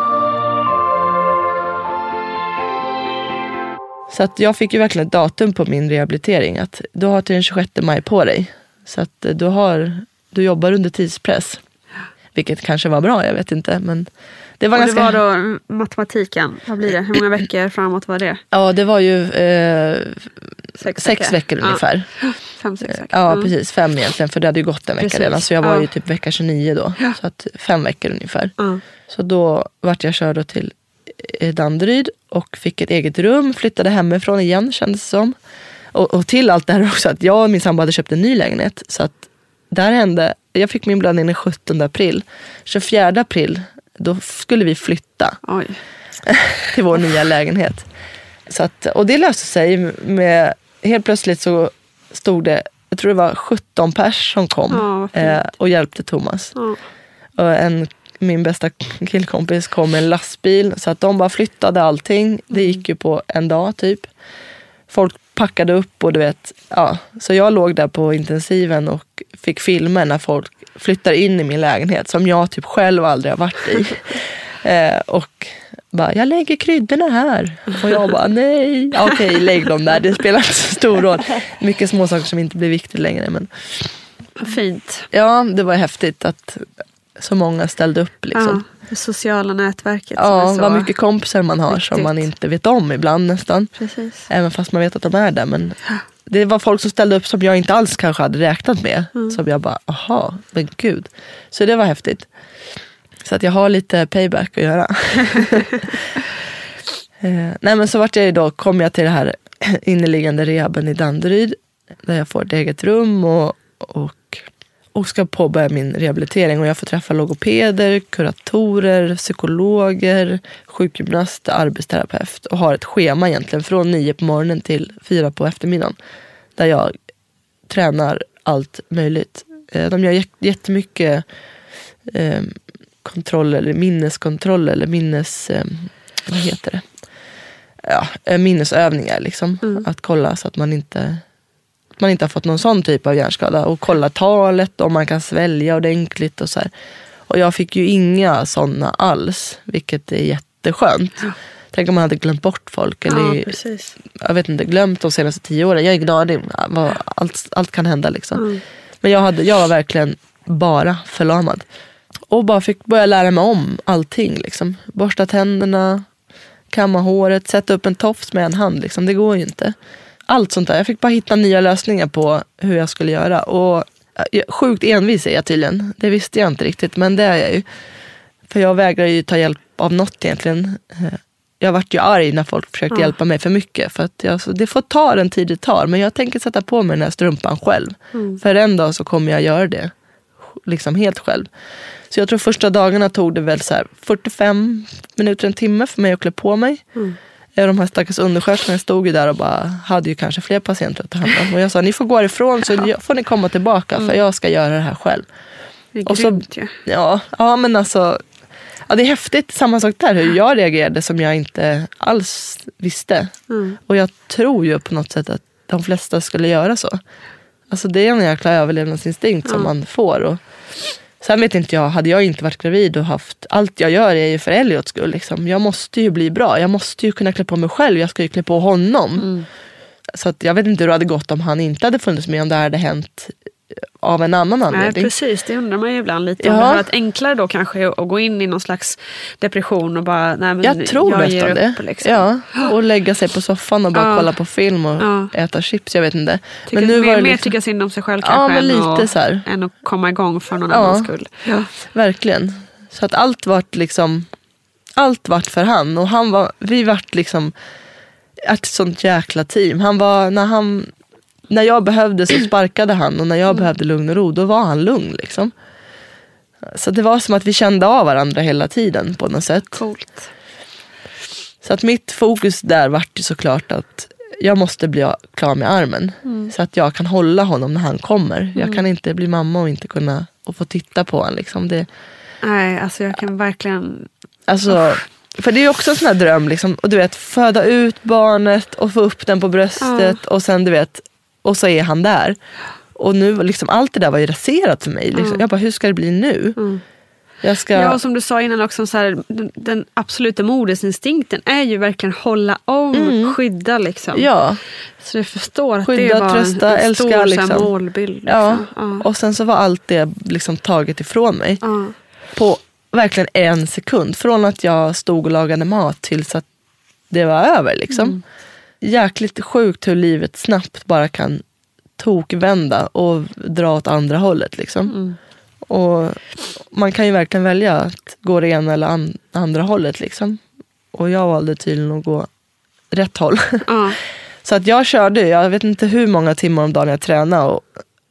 Så att jag fick ju verkligen ett datum på min rehabilitering. Att du har till den 26 maj på dig. Så att eh, du, har, du jobbar under tidspress. Vilket kanske var bra, jag vet inte. Men det var Och ganska... det var då matematiken. Vad blir det? Hur många veckor framåt var det? Ja, det var ju eh, sex, veckor Ja. ungefär. <gasps> Fem, sex veckor. Ja, Mm. precis. Fem egentligen, för det hade ju gått en vecka Precis. redan. Så jag var Ja. ju typ vecka 29 då. Så att fem veckor ungefär. Ja. Så då vart jag körd till eh, Danderyd och fick ett eget rum. Flyttade hemifrån igen kändes det som. Och, och till allt det här också att jag och min sambo hade köpt en ny lägenhet. Så att där hände, jag fick min blödning den 17 april. 24 april, då skulle vi flytta Oj. till vår nya lägenhet. Så att, och det löste sig med, helt plötsligt så stod det, jag tror det var 17 pers som kom Ja, eh, och hjälpte Thomas. Ja. Och en, min bästa killkompis kom med en lastbil så att de bara flyttade allting. Det Mm. gick ju på en dag typ. Folk packade upp och du vet, ja. Så jag låg där på intensiven och fick filmer när folk flyttar in i min lägenhet som jag typ själv aldrig har varit i. <laughs> eh, och bara, jag lägger kryddorna här. Och jag bara, nej. Ja, Okej, lägg dem där. Det spelar inte så stor roll. Mycket små saker som inte blir viktigt längre. Men fint. ja, det var häftigt att så många ställde upp. Liksom. Ja, det sociala nätverket. Ja, som vad mycket kompisar man har som viktigt. man inte vet om ibland nästan. Precis. Även fast man vet att de är där. Men det var folk som ställde upp som jag inte alls kanske hade räknat med. Som jag bara, aha, men gud. Så det var häftigt. Så att jag har lite payback att göra. <laughs> eh, nej men så vart jag då, kom jag till det här <clears throat> inneliggande rehaben i Danderyd. Där jag får ett eget rum och, och, och ska påbörja min rehabilitering. Och jag får träffa logopeder, kuratorer, psykologer, sjukgymnast, arbetsterapeut. Och har ett schema egentligen från nio på morgonen till fyra på eftermiddagen. Där jag tränar allt möjligt. Eh, de gör jättemycket eh, kontroll eller minneskontroll eller minnes... Eh, vad heter det? Ja, eh, minnesövningar. Liksom. Mm. Att kolla så att man inte man inte har fått någon sån typ av hjärnskada. Och kolla talet, om man kan svälja ordentligt och så här. Och jag fick ju inga sådana alls, vilket är jätteskönt. Ja. Tänk om man hade glömt bort folk. Eller, ja, jag vet inte, glömt de senaste tio åren. Jag är glad, allt, allt kan hända. Liksom. Mm. Men jag, hade, jag var verkligen bara förlamad. Och bara fick börja lära mig om allting. Liksom. Borsta tänderna, kamma håret, sätta upp en tofs med en hand. Liksom. Det går ju inte allt sånt där. Jag fick bara hitta nya lösningar på hur jag skulle göra. Och Sjukt envis är jag tydligen. Det visste jag inte riktigt, men det är jag ju. För jag vägrar ju ta hjälp av något egentligen. Jag vart ju arg när folk försökte ja. hjälpa mig för mycket. För att jag, det får ta den tid det tar. Men jag tänker sätta på mig den här strumpan själv. Mm. För en dag så kommer jag göra det. Liksom helt själv. Så jag tror första dagarna tog det väl så 45 minuter, en timme för mig att klä på mig. Mm de här stackars undersköterskorna stod ju där och bara hade ju kanske fler patienter att ta hand om. Och jag sa, ni får gå ifrån så ja. får ni komma tillbaka mm. för jag ska göra det här själv. Det är och grymt så, ja. ja. men alltså. Ja, det är häftigt, samma sak där, hur jag reagerade som jag inte alls visste. Mm. Och jag tror ju på något sätt att de flesta skulle göra så. Alltså det är en jäkla överlevnadsinstinkt som man får. Och, Sen vet inte jag, hade jag inte varit gravid och haft, allt jag gör är ju för Elliots skull. Liksom. Jag måste ju bli bra, jag måste ju kunna klä på mig själv, jag ska ju klä på honom. Mm. Så att jag vet inte hur det hade gått om han inte hade funnits med, om det hade hänt av en annan anledning. Nej, precis, det undrar man ju ibland lite. Ja. Om det varit enklare då kanske att gå in i någon slags depression och bara, nej men jag tror jag det. Upp, liksom. Ja, och lägga sig på soffan och bara ja. kolla på film och ja. äta chips, jag vet inte. Tycker men nu mer, var det liksom... mer tycka synd om sig själv kanske ja, men lite än, så här. än att komma igång för någon ja. annans skull. Ja. Verkligen. Så att allt vart liksom, allt vart för han och han var, vi vart liksom ett sånt jäkla team. Han var, när han när jag behövde så sparkade han och när jag mm. behövde lugn och ro då var han lugn. Liksom. Så det var som att vi kände av varandra hela tiden på något sätt. Coolt. Så att mitt fokus där vart ju såklart att jag måste bli klar med armen. Mm. Så att jag kan hålla honom när han kommer. Mm. Jag kan inte bli mamma och inte kunna och få titta på honom. Liksom. Det, Nej, alltså jag kan verkligen... Alltså, för det är också en sån här dröm, liksom, och du vet föda ut barnet och få upp den på bröstet ja. och sen du vet och så är han där. Och nu liksom, allt det där var ju raserat för mig. Liksom. Mm. Jag bara, hur ska det bli nu? Mm. Jag ska... Ja, och som du sa innan också, så här, den, den, absoluta modersinstinkten är ju verkligen hålla om, mm. skydda. Liksom. Ja. Så jag förstår att skydda, det var trösta, en, en stor älska, liksom. målbild. Liksom. Ja. ja. Och sen så var allt det liksom taget ifrån mig. Ja. På verkligen en sekund. Från att jag stod och lagade mat tills att det var över. Liksom. Mm jäkligt sjukt hur livet snabbt bara kan tokvända och dra åt andra hållet. Liksom. Mm. Och man kan ju verkligen välja att gå det ena eller an andra hållet. Liksom. Och jag valde tydligen att gå rätt håll. <laughs> Mm. Så att jag körde, jag vet inte hur många timmar om dagen jag tränade. Och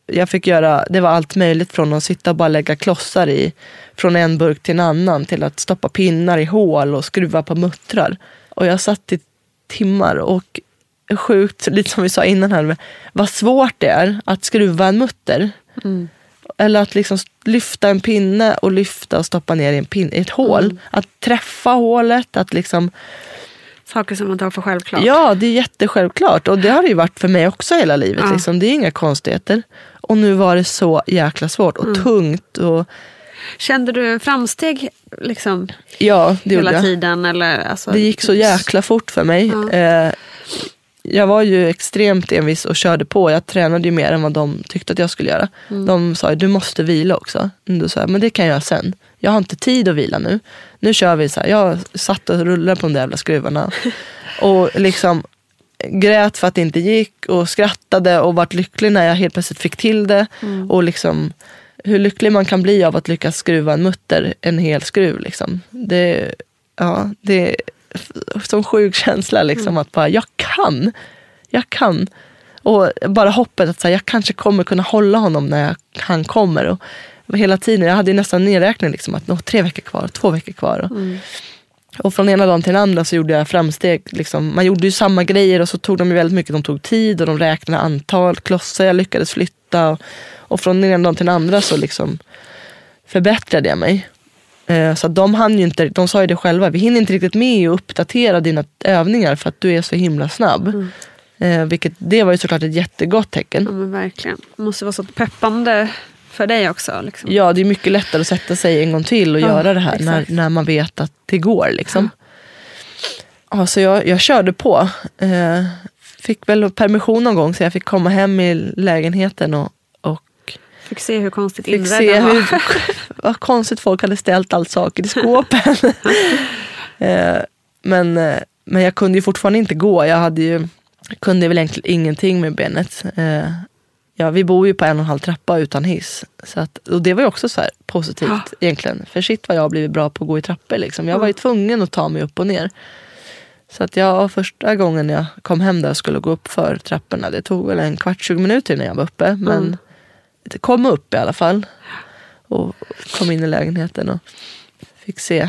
jag fick göra, det var allt möjligt från att sitta och bara lägga klossar i, från en burk till en annan, till att stoppa pinnar i hål och skruva på muttrar. Och jag satt i timmar. Och sjukt, lite som vi sa innan här, vad svårt det är att skruva en mutter. Mm. Eller att liksom lyfta en pinne och lyfta och stoppa ner i, en pinne, i ett hål. Mm. Att träffa hålet, att liksom... Saker som man tar för självklart. Ja, det är jättesjälvklart. Och det har det ju varit för mig också hela livet. Ja. Liksom. Det är inga konstigheter. Och nu var det så jäkla svårt och mm. tungt. Och, Kände du framsteg liksom, ja, det hela jag. tiden? Eller, alltså, det gick så jäkla fort för mig. Ja. Eh, jag var ju extremt envis och körde på. Jag tränade ju mer än vad de tyckte att jag skulle göra. Mm. De sa du måste vila också. Då sa jag, men det kan jag göra sen. Jag har inte tid att vila nu. Nu kör vi så här. Jag satt och rullade på de där jävla skruvarna. <laughs> och liksom grät för att det inte gick och skrattade och vart lycklig när jag helt plötsligt fick till det. Mm. Och liksom hur lycklig man kan bli av att lyckas skruva en mutter, en hel skruv. Liksom. Det, ja, det är som sjuk känsla. Liksom, mm. Att bara, jag kan. Jag kan. Och bara hoppet att så här, jag kanske kommer kunna hålla honom när jag, han kommer. Och hela tiden, jag hade ju nästan nedräkning liksom, att nå, tre veckor kvar, två veckor kvar. Och, Mm. och från ena dagen till den andra så gjorde jag framsteg. Liksom. Man gjorde ju samma grejer och så tog de ju väldigt mycket. De tog tid och de räknade antal klossar jag lyckades flytta. Och, och från den ena dagen till den andra så liksom förbättrade jag mig. Eh, Så de hann ju inte, de sa ju det själva, vi hinner inte riktigt med att uppdatera dina övningar för att du är så himla snabb. Eh, vilket, det var ju såklart ett jättegott tecken. Ja, men verkligen. Det måste vara så peppande för dig också. Liksom. Ja, det är mycket lättare att sätta sig en gång till och Ja, göra det här när, exakt. när man vet att det går. Liksom. Ja, så jag, jag körde på. Eh, fick väl permission någon gång så jag fick komma hem i lägenheten och Fick se hur konstigt inredd den var. hur <laughs> vad konstigt folk hade ställt allt saker i skåpen. <laughs> eh, men, eh, men jag kunde ju fortfarande inte gå. Jag hade ju, kunde väl egentligen ingenting med benet. Eh, ja, vi bor ju på en och en halv trappa utan hiss. Så att, och det var ju också så här positivt Ja. egentligen. För shit vad jag har blivit bra på att gå i trappor. Liksom. Jag var ju tvungen att ta mig upp och ner. Så att jag första gången jag kom hem där och skulle gå upp för trapporna. Det tog väl en kvart, 20 minuter innan jag var uppe. Men Mm. Kom upp i alla fall. Och kom in i lägenheten och fick se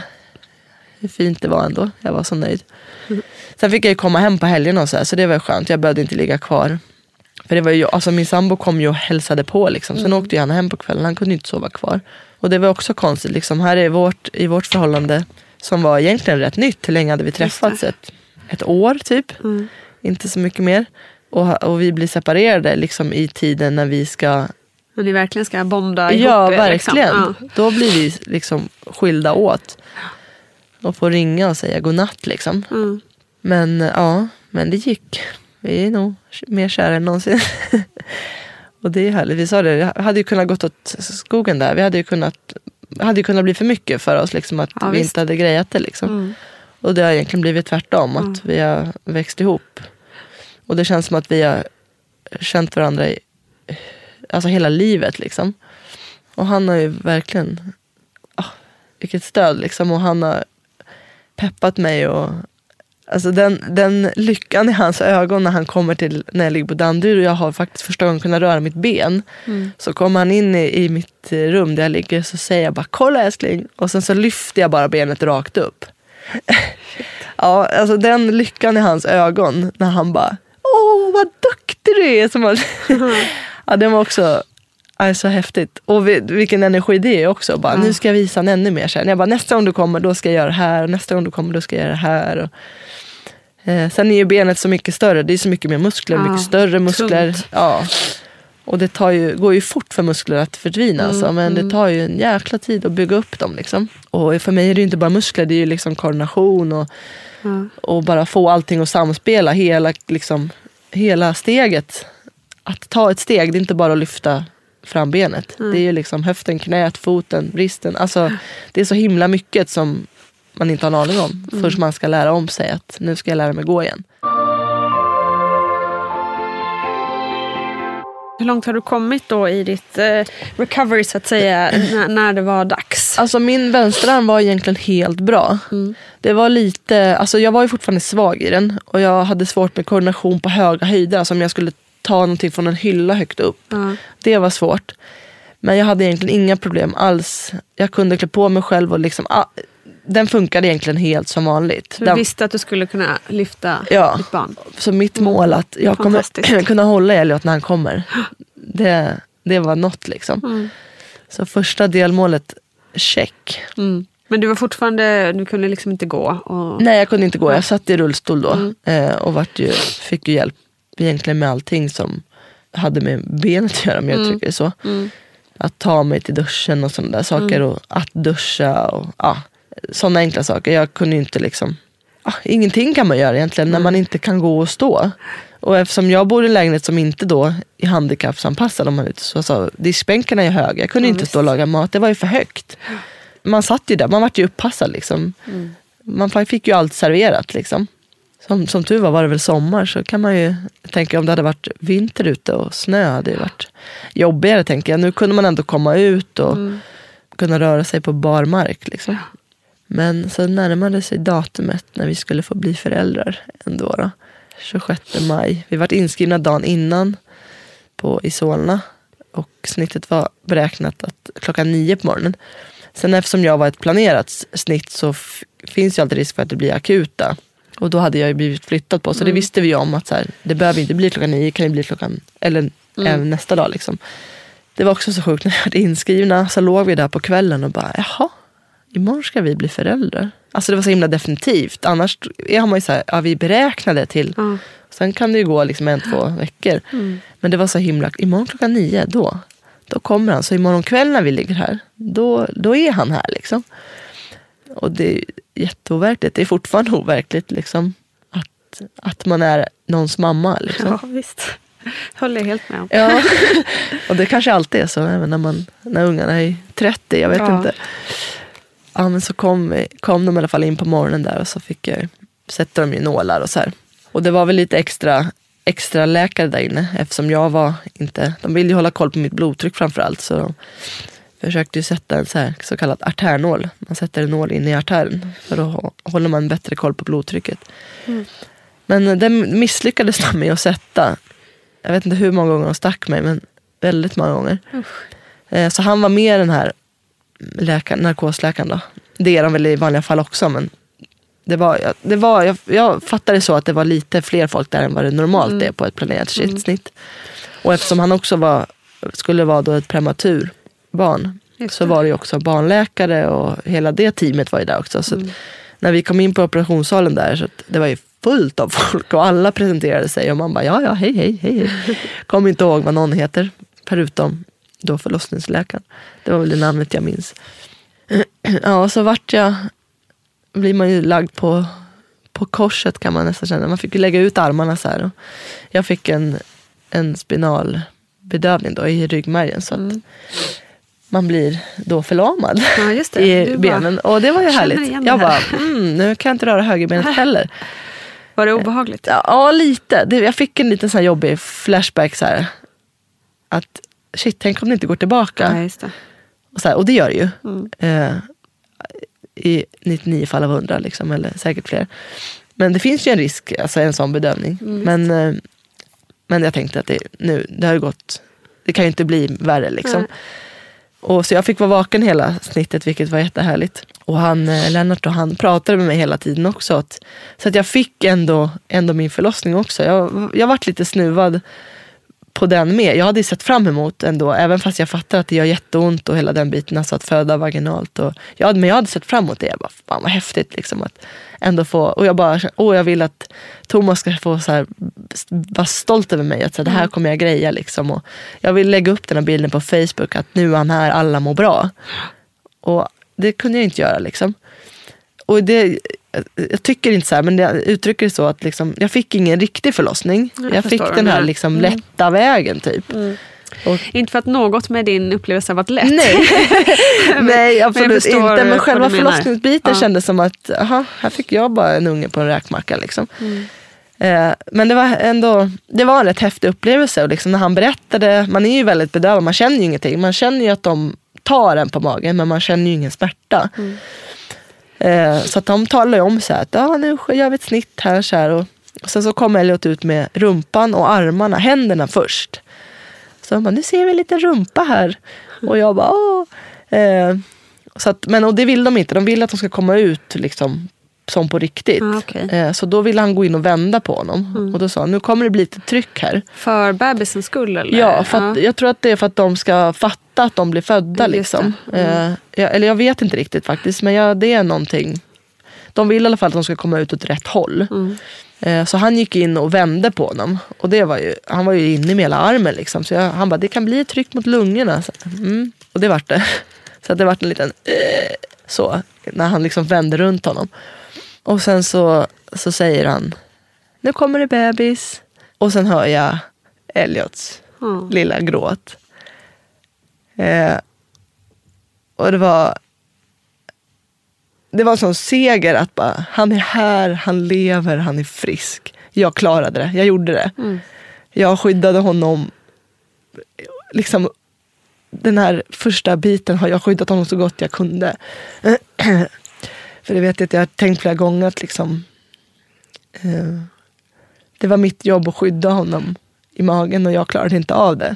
hur fint det var ändå. Jag var så nöjd. Sen fick jag ju komma hem på helgerna och så här, så det var skönt. Jag behövde inte ligga kvar. För det var ju, alltså min sambo kom ju och hälsade på. Liksom. Sen åkte ju han hem på kvällen. Han kunde inte sova kvar. Och det var också konstigt. Liksom. Här är vårt, i vårt förhållande, som var egentligen rätt nytt. Hur länge hade vi träffats? Ett, ett år typ. Inte så mycket mer. Och, och vi blir separerade liksom, i tiden när vi ska När ni verkligen ska bonda ihop Ja, er, verkligen. Liksom. Då blir vi liksom skilda åt. Och får ringa och säga godnatt liksom. Ja. Mm. Men ja, men det gick. Vi är nog mer kära än någonsin. <laughs> och det är härligt. Vi sa det, det hade ju kunnat gått åt skogen där. Vi hade ju kunnat, hade ju kunnat bli för mycket för oss. Liksom, att Ja, vi visst. inte hade grejat det. Liksom. Mm. Och det har egentligen blivit tvärtom. Att vi har växt ihop. Och det känns som att vi har känt varandra i alltså hela livet. Liksom. Och han har ju verkligen, ah, vilket stöd liksom. Och han har peppat mig. och Alltså den, den lyckan i hans ögon när han kommer till när jag ligger på Danderyd och jag har faktiskt första gången kunnat röra mitt ben. Så kommer han in i, i mitt eh, rum där jag ligger så säger jag bara kolla älskling. Och sen så lyfter jag bara benet rakt upp. <laughs> ja, alltså den lyckan i hans ögon när han bara åh vad duktig du är. Som man, <laughs> ja, den var också så häftigt. Och vi, vilken energi det är också. Bara, Nu ska jag visa han ännu mer sen. Jag bara, nästa gång du kommer då ska jag göra det här. Och nästa gång du kommer då ska jag göra det här. Och, Eh, sen är ju benet så mycket större. Det är så mycket mer muskler, Ja, mycket större muskler. tungt. Ja. Och det tar ju, går ju fort för muskler att förtvina. Mm, alltså, men det tar ju en jäkla tid att bygga upp dem. Liksom. Och för mig är det inte bara muskler, det är ju liksom koordination och, och bara få allting att samspela. Hela, liksom, hela steget. Att ta ett steg, det är inte bara att lyfta fram benet. Det är ju liksom höften, knät, foten, bristen. Alltså, det är så himla mycket som man inte har en aning om. Mm. Först man ska lära om sig att nu ska jag lära mig gå igen. Hur långt har du kommit då i ditt eh, recovery så att säga, när, när det var dags? Alltså min vänsterarm var egentligen helt bra. Det var lite, alltså jag var ju fortfarande svag i den och jag hade svårt med koordination på höga höjder. Alltså om jag skulle ta någonting från en hylla högt upp. Ja. Det var svårt. Men jag hade egentligen inga problem alls. Jag kunde klä på mig själv och liksom, ah, den funkade egentligen helt som vanligt. Du Den, visste att du skulle kunna lyfta Ja. ditt barn? så mitt mål att jag kommer <clears throat> kunna hålla Elliot när han kommer. <gasps> Det, det var något liksom. Mm. Så första delmålet, check. Mm. Men du var fortfarande, du kunde liksom inte gå? Och... Nej, jag kunde inte gå. Jag satt i rullstol då eh, och vart ju, fick ju hjälp egentligen med allting som hade med benet att göra, om jag uttrycker det så. Att ta mig till duschen och sådana där saker. Och att duscha och ja, sådana enkla saker. Jag kunde inte liksom, ja, ingenting kan man göra egentligen när man inte kan gå och stå. Och eftersom jag bor i en lägenhet som inte då är handikappsanpassad, om man ut, så, så diskbänkarna är höga. Jag kunde ju inte stå och laga mat, det var ju för högt. Man satt ju där, man vart ju uppassad liksom. Man fick ju allt serverat liksom. Som, som tur var var det väl sommar så kan man ju tänka om det hade varit vinter ute och snö hade det varit jobbigare tänker jag. Nu kunde man ändå komma ut och kunna röra sig på bar mark. Liksom. Men så närmade sig datumet när vi skulle få bli föräldrar ändå. Då. 26 maj. Vi var inskrivna dagen innan på, i Solna. Och snittet var beräknat att klockan nio på morgonen. Sen eftersom jag var ett planerat snitt så finns ju alltid risk för att det blir akuta. Och då hade jag ju blivit flyttad på. Så det visste vi om att så här, det behöver inte bli klockan nio, kan det bli klockan, eller även nästa dag. Liksom. Det var också så sjukt när vi var inskrivna så låg vi där på kvällen och bara jaha, imorgon ska vi bli föräldrar. Alltså det var så himla definitivt. Annars har man ju så här, ja vi beräknade till. Ja. Sen kan det ju gå liksom en, två veckor. Men det var så himla, imorgon klockan nio, då, då kommer han. Så imorgon kväll när vi ligger här, då, då är han här. liksom. Och det jätteoverkligt. Det är fortfarande overkligt liksom, att, att man är någons mamma. Liksom. ja, visst. Håller jag helt med om. Ja, <laughs> och det kanske alltid är så, även när, man, när ungarna är 30, jag vet Ja. inte. Ja, men så kom, kom de i alla fall in på morgonen där och så fick jag sätta dem i nålar och så här. Och det var väl lite extra, extra läkare där inne eftersom jag var inte, de ville ju hålla koll på mitt blodtryck framför allt. Så de försökte ju sätta en så, här, så kallad artärnål. Man sätter en nål in i artären för då hå- håller man bättre koll på blodtrycket. Men den misslyckades de med att sätta. Jag vet inte hur många gånger de stack mig, men väldigt många gånger. Eh, Så han var med den här läkaren, narkosläkaren. Då. Det är de väl i vanliga fall också, men det var, det var, jag, jag fattade så att det var lite fler folk där än vad det normalt är på ett planerat snitt. Och eftersom han också var, skulle vara då ett prematur barn så var det ju också barnläkare och hela det teamet var ju där också. Så att när vi kom in på operationssalen där så det var ju fullt av <laughs> folk och alla presenterade sig och man bara ja, ja, hej, hej, hej. <laughs> Kom inte ihåg vad någon heter, förutom då förlossningsläkaren. Det var väl det namnet jag minns. <clears throat> Ja, så vart jag, blir man ju lagd på, på korset kan man nästan känna. Man fick ju lägga ut armarna så här. Jag fick en, en spinalbedövning då i ryggmärgen så att man blir då förlamad Ja, <laughs> i benen. Och det var ju härligt. Jag bara, mm, nu kan jag inte röra högerbenet <laughs> heller. Var det obehagligt? Ja, lite. Jag fick en liten sån jobbig flashback. Så här, att shit, tänk om det inte går tillbaka. Ja, det. Och, så här, och det gör det ju. Mm. Eh, I 99 fall av 100, liksom, eller säkert fler. Men det finns ju en risk, alltså en sån bedömning. Mm, men, eh, men jag tänkte att det, nu, det har ju gått, det kan ju inte bli värre. Liksom. Nej. Och så jag fick vara vaken hela snittet, vilket var jättehärligt. Och han, eh, Lennart och han pratade med mig hela tiden också. Att, så att jag fick ändå, ändå min förlossning också. Jag, jag varit lite snuvad på den med. Jag hade ju sett fram emot ändå, även fast jag fattar att det gör jätteont och hela den biten, alltså att föda vaginalt. Och jag, hade- men jag hade sett fram emot det. Jag bara, fan vad häftigt liksom att ändå få, och jag bara, åh jag vill att Thomas ska få så här, vara stolt över mig, att så här, det här kommer jag greja liksom. Och jag vill lägga upp den här bilden på Facebook, att nu är han här, alla mår bra. Och det kunde jag inte göra liksom. Och det, jag tycker inte så här, men jag uttrycker det så att liksom, jag fick ingen riktig förlossning. Jag Jag, fick den här liksom lätta vägen typ. Och, Inte för att något med din upplevelse har varit lätt. nej, <laughs> <laughs> nej absolut förstår inte. Men själva förlossningsbiten Ja. kändes som att, aha, här fick jag bara en unge på en räkmacka. Liksom. Mm. Eh, men det var ändå det var en rätt häftig upplevelse. Och liksom när han berättade, man är ju väldigt bedövad, man känner ju ingenting. Man känner ju att de tar en på magen men man känner ju ingen smärta. Mm. Eh, så att de talar ju om så här, att ah, nu gör vi ett snitt här. Så här och, och sen så kom Elliot ut med rumpan och armarna, händerna först. Så de bara, nu ser vi en liten rumpa här. Och jag bara, åh. Eh, så att, men och det vill de inte, de vill att de ska komma ut liksom, som på riktigt. Ah, okej. eh, så då ville han gå in och vända på honom. Och då sa han, nu kommer det bli lite tryck här. För bebisens skull eller? Ja, för att, jag tror att det är för att de ska fatta att de blir födda. Just Liksom. Mm. Eh, jag, eller jag vet inte riktigt faktiskt, men jag, det är någonting. De vill i alla fall att de ska komma ut åt rätt håll. Mm. Eh, så han gick in och vände på honom. Och det var ju, han var ju inne med hela armen. Liksom. Så jag, han bara, det kan bli tryck mot lungorna. Så, mm. Och det vart det. <laughs> Så det vart en liten eh, så, när han liksom vände runt honom. Och sen så, så säger han, nu kommer det bebis. Och sen hör jag Elliots Ja. lilla gråt. Eh, och det var det var en sån seger att bara, han är här, han lever, han är frisk. Jag klarade det, jag gjorde det. Jag skyddade honom. Liksom, den här första biten har jag skyddat honom så gott jag kunde. <clears throat> För det vet jag att jag har tänkt flera gånger att liksom, eh, det var mitt jobb att skydda honom i magen och jag klarade inte av det.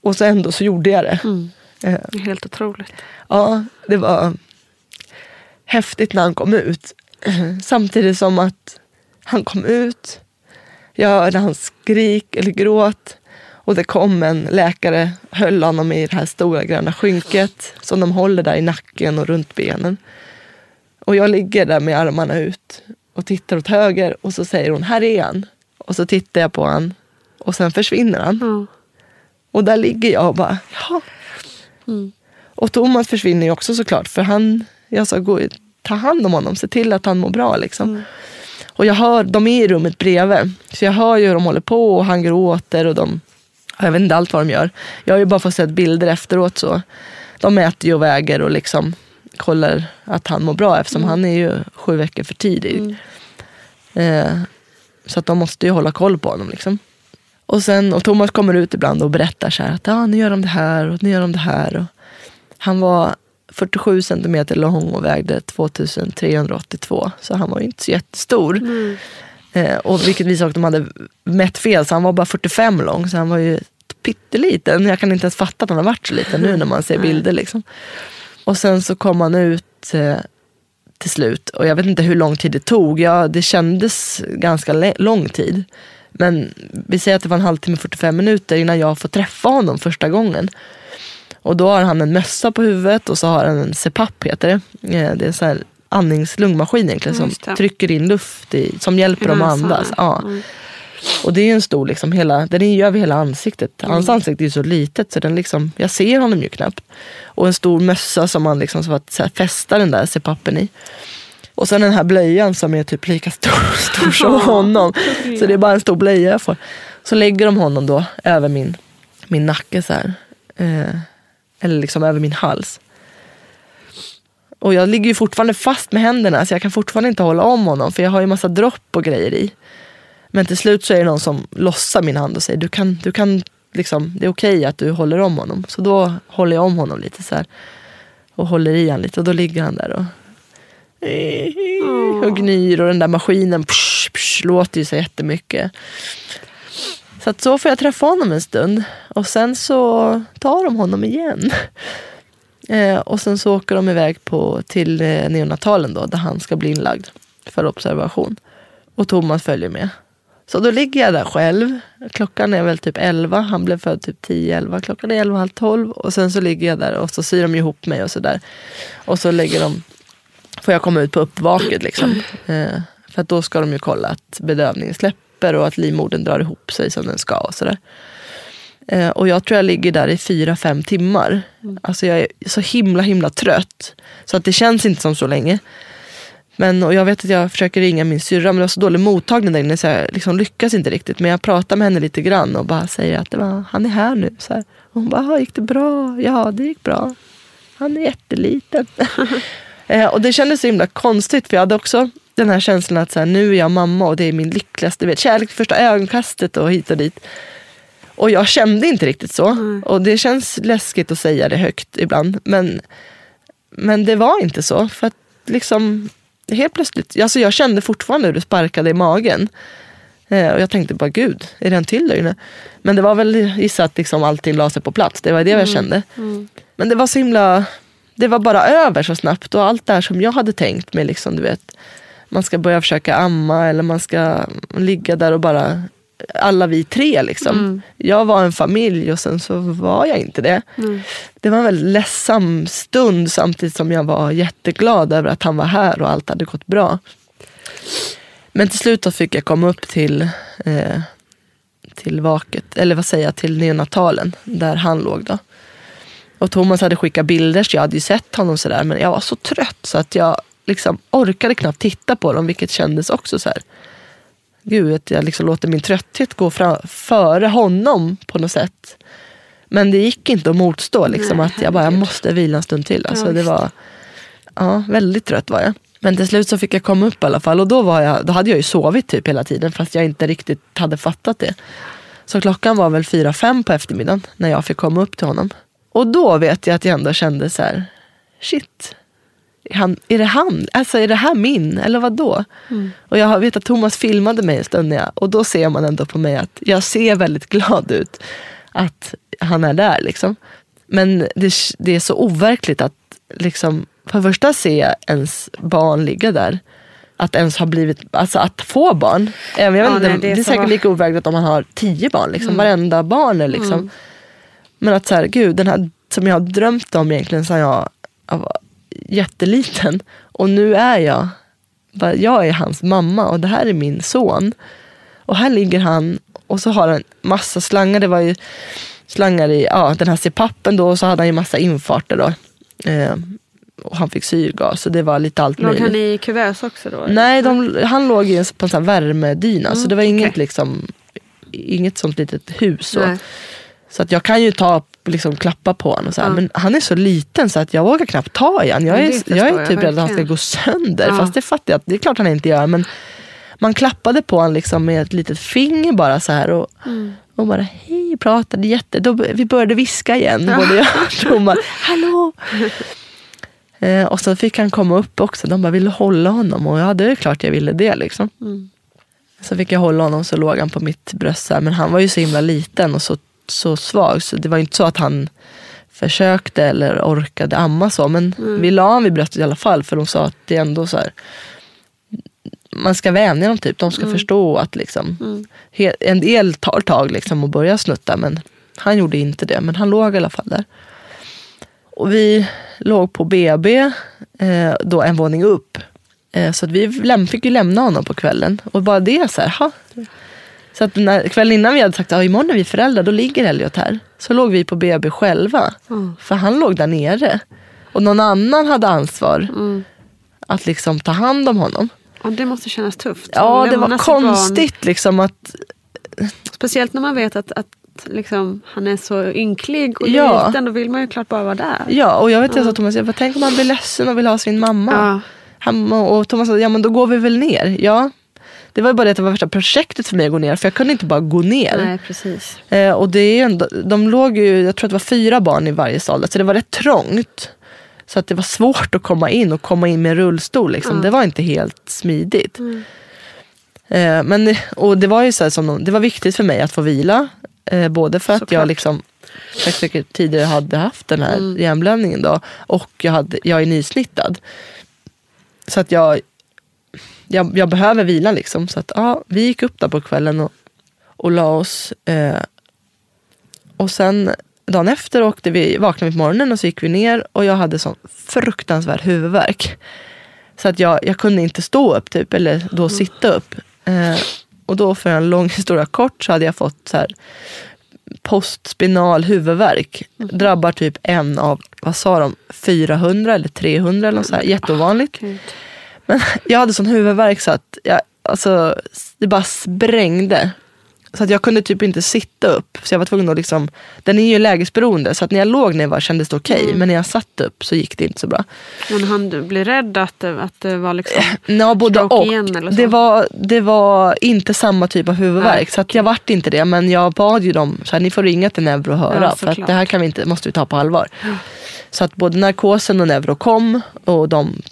Och så ändå så gjorde jag det. Mm. Eh, helt otroligt. Ja, det var häftigt när han kom ut. <clears throat> Samtidigt som att han kom ut, jag hörde hans skrik eller gråt och det kom en läkare, höll honom i det här stora gröna skynket som de håller där i nacken och runt benen. Och jag ligger där med armarna ut och tittar åt höger och så säger hon, här är han. Och så tittar jag på han och sen försvinner han. Ja. Och där ligger jag och bara, ja. Och Thomas försvinner ju också såklart. För han, jag sa, gå, ta hand om honom, se till att han mår bra. Liksom. Och jag hör, de är i rummet bredvid. Så jag hör ju hur de håller på och han gråter och de, jag vet inte allt vad de gör. Jag har ju bara fått sett bilder efteråt. så De äter ju och väger och liksom kollar att han mår bra eftersom han är ju sju veckor för tidig. Eh, så att de måste ju hålla koll på honom. Liksom. Och, sen, och Thomas kommer ut ibland och berättar så här att ah, nu gör de det här och nu gör de det här. Och han var 47 centimeter lång och vägde 2382. Så han var ju inte så jättestor. Eh, och vilket visar att de hade mätt fel, så han var bara 45 lång. Så han var ju pytteliten. Jag kan inte ens fatta att han har varit så liten nu när man ser bilder. Liksom. Och sen så kom han ut eh, till slut. Och jag vet inte hur lång tid det tog. Ja, det kändes ganska lång tid. Men vi säger att det var en halvtimme, 45 minuter innan jag får träffa honom första gången. Och då har han en mössa på huvudet och så har han en CPAP heter det. Eh, Det är sån här andningslungmaskin egentligen som trycker in luft i, som hjälper dem att andas. ja. Och det är en stor, liksom, hela, den är ju över hela ansiktet. Hans ansikte är ju så litet så den liksom, jag ser honom ju knappt. Och en stor mössa som man liksom så att så här, fästa den där CPAPen i. Och sen den här blöjan som är typ lika stor, <laughs> stor som honom. Så det är bara en stor blöja jag får. Så lägger de honom då över min, min nacke så här. Eh, eller liksom över min hals. Och jag ligger ju fortfarande fast med händerna så jag kan fortfarande inte hålla om honom för jag har ju massa dropp och grejer i. Men till slut så är det någon som lossar min hand och säger du kan, du kan liksom, det är okej att du håller om honom. Så då håller jag om honom lite så här. Och håller i han lite och då ligger han där och och gnyr och den där maskinen psh, psh, låter ju så jättemycket. Så att så får jag träffa honom en stund och sen så tar de honom igen. Eh, och sen så åker de iväg på, till eh, neonatalen då, där han ska bli inlagd för observation. Och Thomas följer med. Så då ligger jag där själv. Klockan är väl typ 11. Han blev född typ 10-11. Klockan är 11, halv 12. Och sen så ligger jag där och så syr de ihop mig och sådär. Och så lägger de, får jag komma ut på uppvaket liksom. Eh, för att då ska de ju kolla att bedövningen släpper och att livmodern drar ihop sig som den ska och sådär. Eh, och jag tror jag ligger där i fyra, fem timmar. Alltså jag är så himla, himla trött. Så att det känns inte som så länge. Men, och jag vet att jag försöker ringa min syrra men det var så dålig mottagning där inne så jag liksom lyckas inte riktigt. Men jag pratar med henne lite grann och bara säger att var, han är här nu. Så här. Och hon bara, "Ja, gick det bra? Ja, det gick bra. Han är jätteliten. <laughs> eh, och det kändes så himla konstigt för jag hade också den här känslan att så här, nu är jag mamma och det är min lyckligaste, vet, kärlek första ögonkastet och hit och dit. Och jag kände inte riktigt så. Och det känns läskigt att säga det högt ibland. Men, men det var inte så. För att liksom helt plötsligt, alltså jag kände fortfarande hur det sparkade i magen. Eh, och jag tänkte bara gud, är det en till där inne? Men det var väl gissa att liksom allting la sig på plats. Det var det jag kände. Men det var så himla, det var bara över så snabbt. Och allt det här som jag hade tänkt mig, liksom, du vet. Man ska börja försöka amma eller man ska ligga där och bara alla vi tre liksom. Jag var en familj och sen så var jag inte det. Det var en väldigt ledsam stund samtidigt som jag var jätteglad över att han var här och allt hade gått bra. Men till slut fick jag komma upp till, eh, till vaket, eller vad säger jag, till neonatalen där han låg då. Och Thomas hade skickat bilder så jag hade ju sett honom sådär men jag var så trött så att jag liksom orkade knappt titta på dem vilket kändes också så här. Gud, att jag liksom låter min trötthet gå fra, före honom på något sätt. Men det gick inte att motstå. Liksom, Nej, att jag bara, jag måste vila en stund till. Alltså, Ja, det var, ja, väldigt trött var jag. Men till slut så fick jag komma upp i alla fall. Och då, var jag, då hade jag ju sovit typ hela tiden fast jag inte riktigt hade fattat det. Så klockan var väl fyra, fem på eftermiddagen när jag fick komma upp till honom. Och då vet jag att jag ändå kände så här, shit. Han, är det han? Alltså är det här min? Eller vad då? Mm. Och jag vet att Thomas filmade mig en stund jag, och då ser man ändå på mig att jag ser väldigt glad ut att han är där. Liksom. Men det, det är så overkligt att liksom, för det första se ens barn ligga där. Att ens ha blivit, alltså att få barn. Jag vet Ja, inte, nej, det det, är är så- säkert lika overkligt om man har tio barn. Liksom. Mm. Varenda barn är liksom. Men att så här, gud, den här som jag har drömt om egentligen sedan jag, jätteliten. Och nu är jag, jag är hans mamma och det här är min son. Och här ligger han och så har han massa slangar. Det var ju slangar i ja, den här CPAPen då och så hade han ju massa infarter då. Eh, och han fick syrgas och det var lite allt Låg möjligt. han i kuvös också då? Nej, de, han låg i en, på en sån värmedyna så Mm, det var inget, liksom, inget sånt litet hus. Så. Nej. Så att jag kan ju ta liksom, klappa på honom. Och så här. Men han är så liten så att jag vågar knappt ta i honom. Jag Ja, är, jag är jag typ rädd att han ska gå sönder. Fast det fattar jag att det är klart han inte gör. Men man klappade på honom liksom med ett litet finger bara så här. Och, Mm. och bara hej, pratade jätte... Då, vi började viska igen, både jag och Thomas. <laughs> Hallå! Eh, och så fick han komma upp också. De bara, vill du hålla honom? Och ja, det är klart jag ville det. Liksom. Mm. Så fick jag hålla honom så låg han på mitt bröst. här. Men han var ju så himla liten och så, så svag. Så det var inte så att han försökte eller orkade amma så. Men vi la honom vid bröstet i alla fall. För de sa att det är ändå så här. Man ska vänja dem typ. De ska förstå att liksom. he- En del tar tag liksom och börjar snutta. Men han gjorde inte det. Men han låg i alla fall där. Och vi låg på BB, eh, då en våning upp. Eh, så att vi fick ju lämna honom på kvällen. Och bara det så här, ha. Så att när, kvällen innan vi hade sagt att imorgon är vi föräldrar, då ligger Elliot här. Så låg vi på BB själva. För han låg där nere. Och någon annan hade ansvar att liksom ta hand om honom. Ja, det måste kännas tufft. Ja, det var konstigt liksom att Speciellt när man vet att, att liksom, han är så ynklig och Ja. liten. Då vill man ju klart bara vara där. Ja, och jag vet jag sa Thomas, jag bara, tänk om han blir ledsen och vill ha sin mamma. Ja. Han, och Thomas sa, ja men då går vi väl ner. Ja, det var bara det att det var värsta projektet för mig att gå ner. För jag kunde inte bara gå ner. Nej, precis. Eh, och det är ändå, de låg ju, jag tror att det var fyra barn i varje sal. Så det var rätt trångt. Så att det var svårt att komma in och komma in med rullstol. Liksom. Det var inte helt smidigt. Eh, men, och det var ju så här som, de- det var viktigt för mig att få vila. Eh, både för att Såklart. jag liksom säkert tidigare hade haft den här hjärnblödningen då. Och jag, hade, jag är nysnittad. Så att jag, jag, jag behöver vila liksom. Så att ja, vi gick upp där på kvällen och, och la oss. Eh, och sen dagen efter åkte vi, vaknade vi på morgonen och så gick vi ner och jag hade sån fruktansvärd huvudvärk. Så att jag, jag kunde inte stå upp typ, eller då sitta upp. Eh, och då för en lång <laughs> historia kort så hade jag fått så här postspinal huvudvärk. Drabbar typ en av, vad sa de, 400 eller 300 eller något så här. Jätteovanligt. Gud. Men jag hade sån huvudvärk så att jag, alltså, det bara sprängde. Så att jag kunde typ inte sitta upp. Så jag var tvungen att liksom, den är ju lägesberoende. Så att när jag låg ner var kändes det okej. Men när jag satt upp så gick det inte så bra. Men han du blir rädd att, det- att det var liksom... <laughs> Ja, både och. igen eller så? det, var, det var inte samma typ av huvudvärk. Nej, så att jag vart inte det. Men jag bad ju dem, så här, ni får ringa till Neuro och höra. Ja, för att det här kan vi inte, måste vi ta på allvar. Så att både narkosen och Neuro kom. Och de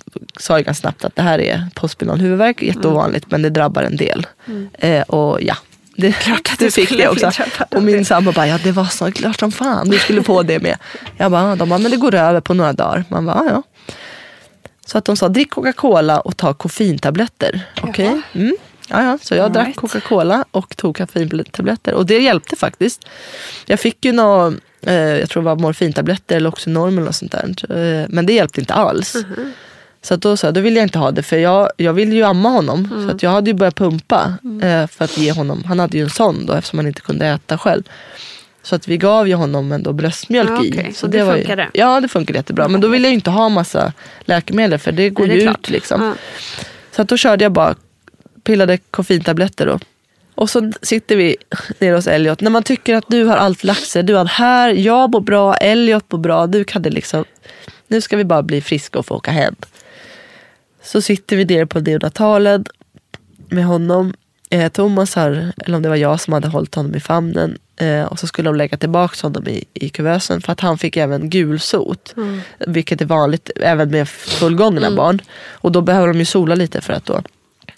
sa ju ganska snabbt att det här är postspinal huvudvärk. Jätteovanligt men det drabbar en del. Eh, och ja. Det, <laughs> Klart att du fick det också. Och min sambo bara, ja det var så klart som fan. Du skulle få det med. Jag bara, de bara, men det går över på några dagar. Man bara, ja. Så att de sa drick Coca-Cola och ta koffeintabletter. Okej. Mm. Ja, ja. Så jag All drack right. Coca-Cola och tog koffeintabletter. Och det hjälpte faktiskt. Jag fick ju nå, eh, jag tror det var morfintabletter eller Oxynorm eller något sånt där. Eh, men det hjälpte inte alls. Så att då sa jag, då vill jag inte ha det för jag, jag vill ju amma honom. Så att jag hade ju börjat pumpa eh, för att ge honom, han hade ju en sån då eftersom han inte kunde äta själv. Så att vi gav ju honom ändå bröstmjölk Ja, i. okej. Så Och det var ju- funkade? Ja det funkade jättebra. Men då ville jag ju inte ha massa läkemedel för det går Nej, det ju är ut klart. liksom. Ja. Så att då körde jag bara, pillade koffeintabletter då. Och så sitter vi nere hos Elliot. När man tycker att du har allt lagt sig. Du har här, jag mår bra, Elliot mår bra. Du hade liksom, nu ska vi bara bli friska och få åka hem. Så sitter vi nere på neonatalen med honom. Eh, Thomas har, eller om det var jag som hade hållit honom i famnen. Eh, och så skulle de lägga tillbaka honom i, i kuvösen för att han fick även gulsot. Mm. Vilket är vanligt även med fullgångna mm. barn. Och då behöver de ju sola lite för att då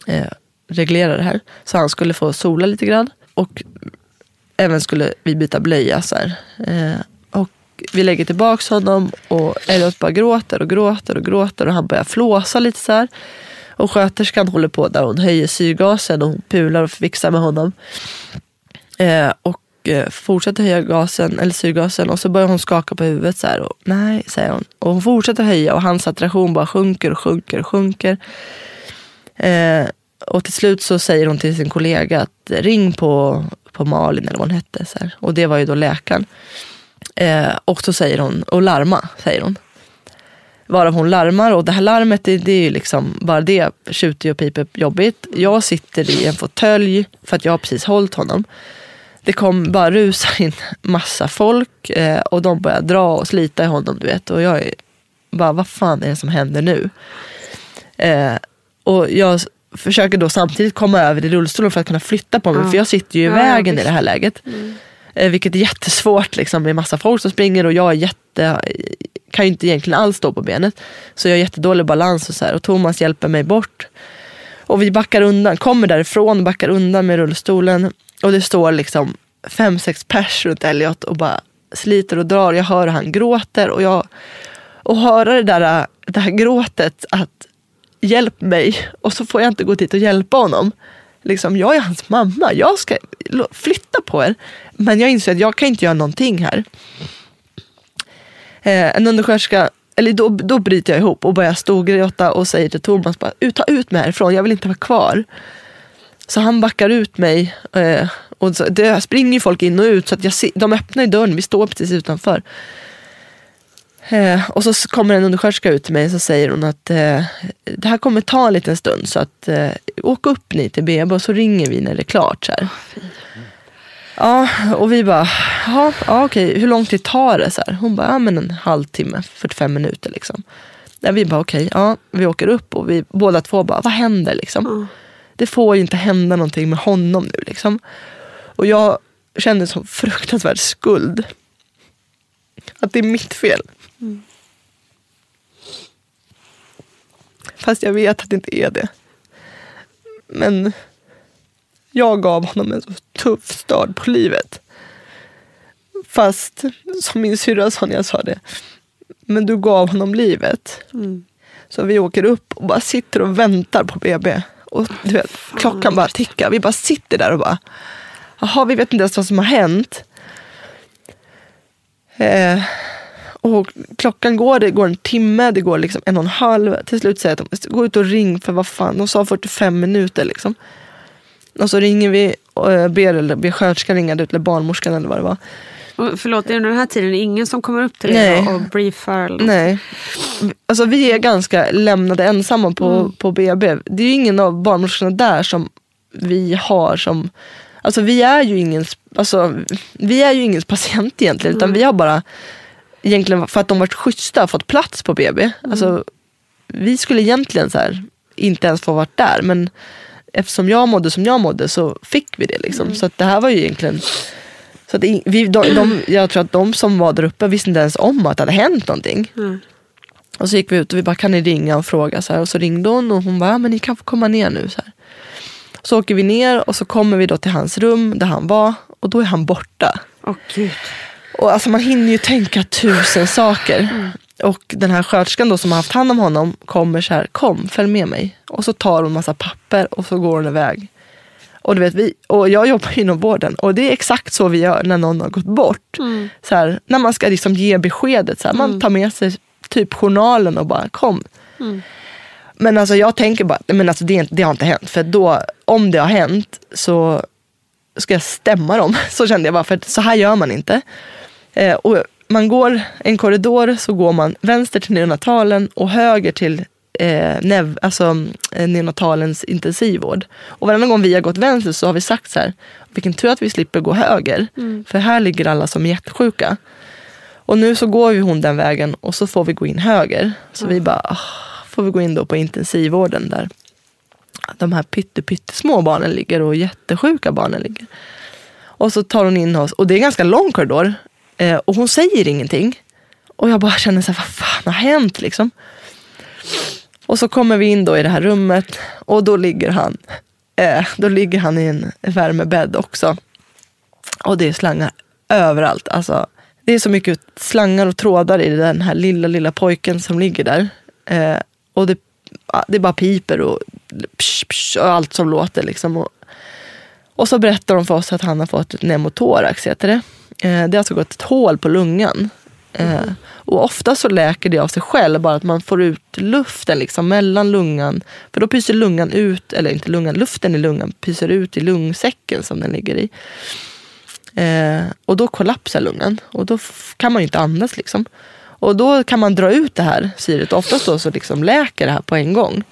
eh, reglera det här. Så han skulle få sola lite grann. Och även skulle vi byta blöja. Så eh, och vi lägger tillbaka honom och Elliot bara gråter och gråter och gråter och han börjar flåsa lite så här. Och sköterskan håller på där hon höjer syrgasen och hon pular och fixar med honom. Eh, och eh, fortsätter höja gasen, eller syrgasen och så börjar hon skaka på huvudet så här. Och, Nej, säger hon. Och hon fortsätter höja och hans attraktion bara sjunker och sjunker och sjunker. Eh, och till slut så säger hon till sin kollega att ring på, på Malin eller vad hon hette. Så här. Och det var ju då läkaren. Eh, och så säger hon, och larma, säger hon. Varav hon larmar och det här larmet det, det är ju liksom bara det tjuter och piper jobbigt. Jag sitter i en fåtölj för att jag har precis hållit honom. Det kom bara rusar in massa folk eh, och de börjar dra och slita i honom du vet. Och jag är bara, vad fan är det som händer nu? Eh, och jag försöker då samtidigt komma över i rullstolen för att kunna flytta på mig. Ja. För jag sitter ju i ja, vägen i det här läget. Mm. Eh, vilket är jättesvårt liksom, med massa folk som springer och jag är jätte, kan ju inte egentligen alls stå på benet. Så jag har jättedålig balans och så här. Och Thomas hjälper mig bort. Och vi backar undan, kommer därifrån, backar undan med rullstolen. Och det står liksom fem, sex pers runt Elliot och bara sliter och drar. Jag hör hur han gråter och jag och höra det där, det här gråtet att hjälp mig och så får jag inte gå dit och hjälpa honom. Liksom, jag är hans mamma, jag ska flytta på er. Men jag inser att jag kan inte göra någonting här. Eh, en undersköterska, eller då, då bryter jag ihop och börjar storgråta och säger till Thomas bara, ta ut mig härifrån, jag vill inte vara kvar. Så han backar ut mig. Eh, och så, det springer folk in och ut så att jag de öppnar ju dörren, vi står precis utanför. Eh, och så kommer en undersköterska ut till mig och säger hon att eh, det här kommer ta en liten stund så att eh, åk upp ni till BB och så ringer vi när det är klart. Så här. Ja, och vi bara, ja, ja okej, hur lång tid tar det? Så här. Hon bara, ja men en halvtimme, 45 minuter liksom. Ja, vi bara, okej, ja, vi åker upp och vi båda två bara, vad händer liksom? Mm. Det får ju inte hända någonting med honom nu liksom. Och jag kände som fruktansvärd skuld. Att det är mitt fel. Mm. Fast jag vet att det inte är det. Men jag gav honom en så tuff start på livet. Fast som min syrra sa när jag sa det. Men du gav honom livet. Mm. Så vi åker upp och bara sitter och väntar på BB. Och du vet, klockan bara tickar. Vi bara sitter där och bara, jaha vi vet inte ens vad som har hänt. Eh, och klockan går, det går en timme, det går liksom en och en halv. Till slut säger jag att de gå ut och ring för vad fan, de sa 45 minuter liksom. Och så ringer vi och eh, ber, eller ber sköterskan ringa eller barnmorskan eller vad det var. Och förlåt, under den här tiden är det ingen som kommer upp till dig och briefar? Eller Nej. Alltså vi är ganska lämnade ensamma på, mm. på BB. Det är ju ingen av barnmorskorna där som vi har som Alltså vi är ju ingens, alltså, vi är ju ingens <laughs> patient egentligen. Mm. Utan vi har bara, egentligen för att de varit schyssta, fått plats på BB. Mm. Alltså, vi skulle egentligen så här, inte ens få vara där. Men eftersom jag mådde som jag mådde så fick vi det. Liksom. Mm. Så det här var ju egentligen så att vi, de, de, jag tror att de som var där uppe visste inte ens om att det hade hänt någonting. Mm. Och så gick vi ut och vi bara, kan ni ringa och fråga? Så här. Och så ringde hon och hon bara, men ni kan få komma ner nu. Så, här. så åker vi ner och så kommer vi då till hans rum där han var och då är han borta. Oh, Gud. Och alltså man hinner ju tänka tusen saker. Mm. Och den här sköterskan då som har haft hand om honom kommer så här, kom följ med mig. Och så tar hon massa papper och så går hon iväg. Och, du vet, vi, och jag jobbar inom vården och det är exakt så vi gör när någon har gått bort. Mm. Så här, när man ska liksom ge beskedet, så här, man mm. tar med sig typ journalen och bara kom. Mm. Men alltså jag tänker bara, men alltså det, det har inte hänt. För då, om det har hänt så ska jag stämma dem. <laughs> Så kände jag bara, för så här gör man inte. Eh, och man går en korridor så går man vänster till neonatalen och höger till eh, nev, alltså, eh, neonatalens intensivvård. Och varenda gång vi har gått vänster så har vi sagt så här, vilken tur att vi slipper gå höger. Mm. För här ligger alla som är jättesjuka. Och nu så går ju hon den vägen och så får vi gå in höger. Så mm. vi bara, oh, får vi gå in då på intensivvården där de här pytte, pyttesmå barnen ligger och jättesjuka barnen ligger. Och så tar hon in oss och det är en ganska lång korridor. Eh, och hon säger ingenting. Och jag bara känner så här, vad fan har hänt liksom? Och så kommer vi in då i det här rummet och då ligger han, eh, då ligger han i en värmebädd också. Och det är slangar överallt. Alltså, det är så mycket slangar och trådar i den här lilla, lilla pojken som ligger där. Eh, och det, det bara piper och, psh, psh, och allt som låter. Liksom. Och, och så berättar de för oss att han har fått ett pneumotorax, heter det. Eh, det har alltså gått ett hål på lungan. Eh, och ofta så läker det av sig själv, bara att man får ut luften liksom mellan lungan. För då pyser lungan ut, eller inte lungan, luften i lungan pyser ut i lungsäcken som den ligger i. Eh, och då kollapsar lungan och då kan man inte andas. Liksom. Och då kan man dra ut det här syret. Oftast då så liksom läker det här på en gång.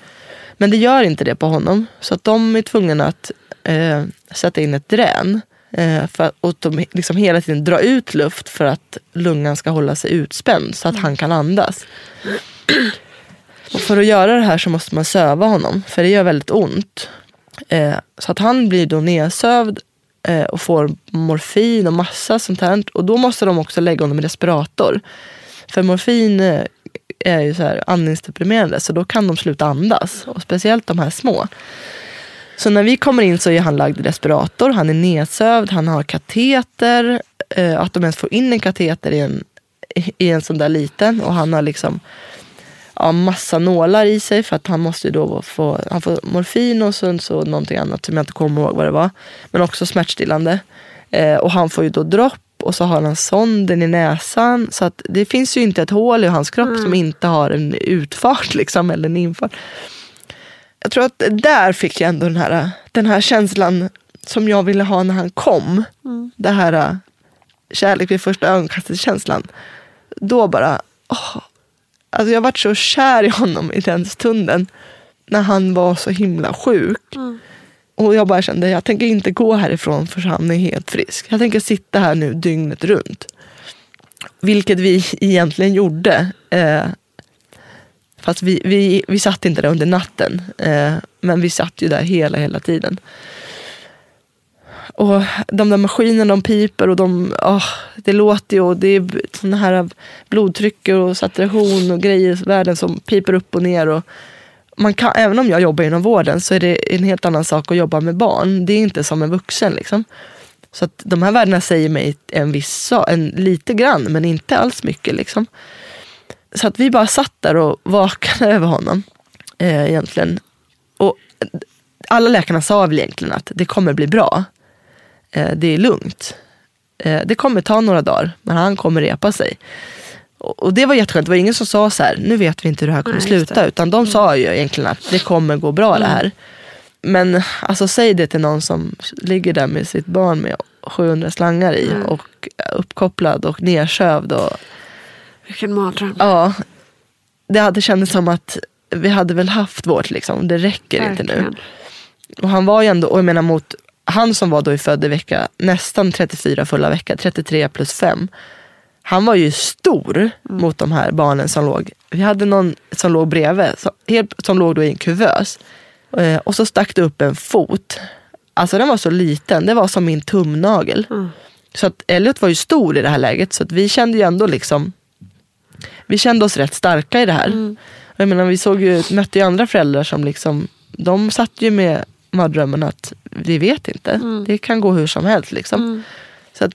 Men det gör inte det på honom. Så att de är tvungna att eh, sätta in ett drän. Eh, för och de liksom hela tiden dra ut luft för att lungan ska hålla sig utspänd så att han kan andas. Och för att göra det här så måste man söva honom, för det gör väldigt ont. Eh, så att han blir då nedsövd eh, och får morfin och massa sånt här. Och då måste de också lägga honom i respirator. För morfin eh, är ju så här andningsdeprimerande så då kan de sluta andas. Och speciellt de här små. Så när vi kommer in så är han lagd i respirator, han är nedsövd, han har kateter. Eh, att de ens får in en kateter i en, i en sån där liten. Och han har liksom ja, massa nålar i sig för att han måste då få han får morfin och så, så någonting annat som jag inte kommer ihåg vad det var. Men också smärtstillande. Eh, och han får ju då dropp och så har han sonden i näsan. Så att det finns ju inte ett hål i hans kropp mm. som inte har en utfart <laughs> liksom, eller en infart jag tror att där fick jag ändå den här, den här känslan som jag ville ha när han kom. Mm. Det här äh, kärlek vid första ögonkastet känslan. Då bara, åh, alltså jag varit så kär i honom i den stunden. När han var så himla sjuk. Mm. Och jag bara kände, jag tänker inte gå härifrån för han är helt frisk. Jag tänker sitta här nu dygnet runt. Vilket vi egentligen gjorde. Eh, Fast vi, vi, vi satt inte där under natten. Eh, men vi satt ju där hela, hela tiden. Och de där maskinerna de piper och de, oh, det låter ju och det är sådana här blodtryck och saturation och grejer i världen som piper upp och ner. Och man kan, även om jag jobbar inom vården så är det en helt annan sak att jobba med barn. Det är inte som en vuxen. Liksom. Så att de här värdena säger mig en viss en lite grann men inte alls mycket. Liksom. Så att vi bara satt där och vakade <laughs> över honom. Eh, egentligen. Och alla läkarna sa väl egentligen att det kommer bli bra. Eh, det är lugnt. Eh, det kommer ta några dagar, men han kommer repa sig. Och, och det var jätteskönt. Det var ingen som sa så här, nu vet vi inte hur det här kommer Nej, sluta. Utan de mm. sa ju egentligen att det kommer gå bra mm. det här. Men alltså säg det till någon som ligger där med sitt barn med 700 slangar i mm. och uppkopplad och nersövd. Och, vilken mardröm. Ja. Det hade känts som att vi hade väl haft vårt liksom. Det räcker Verkligen. inte nu. Och han var ju ändå, och jag menar mot han som var då i född i vecka, nästan 34 fulla vecka, 33 plus 5. Han var ju stor mm. mot de här barnen som låg. Vi hade någon som låg bredvid, som, som låg då i en kuvös. Eh, och så stack det upp en fot. Alltså den var så liten, det var som min tumnagel. Mm. Så att Elliot var ju stor i det här läget, så att vi kände ju ändå liksom vi kände oss rätt starka i det här. Mm. Jag menar, vi såg ju, mötte ju andra föräldrar som liksom, de satt ju med mardrömmen att vi vet inte. Mm. Det kan gå hur som helst. Liksom. Mm. Så att,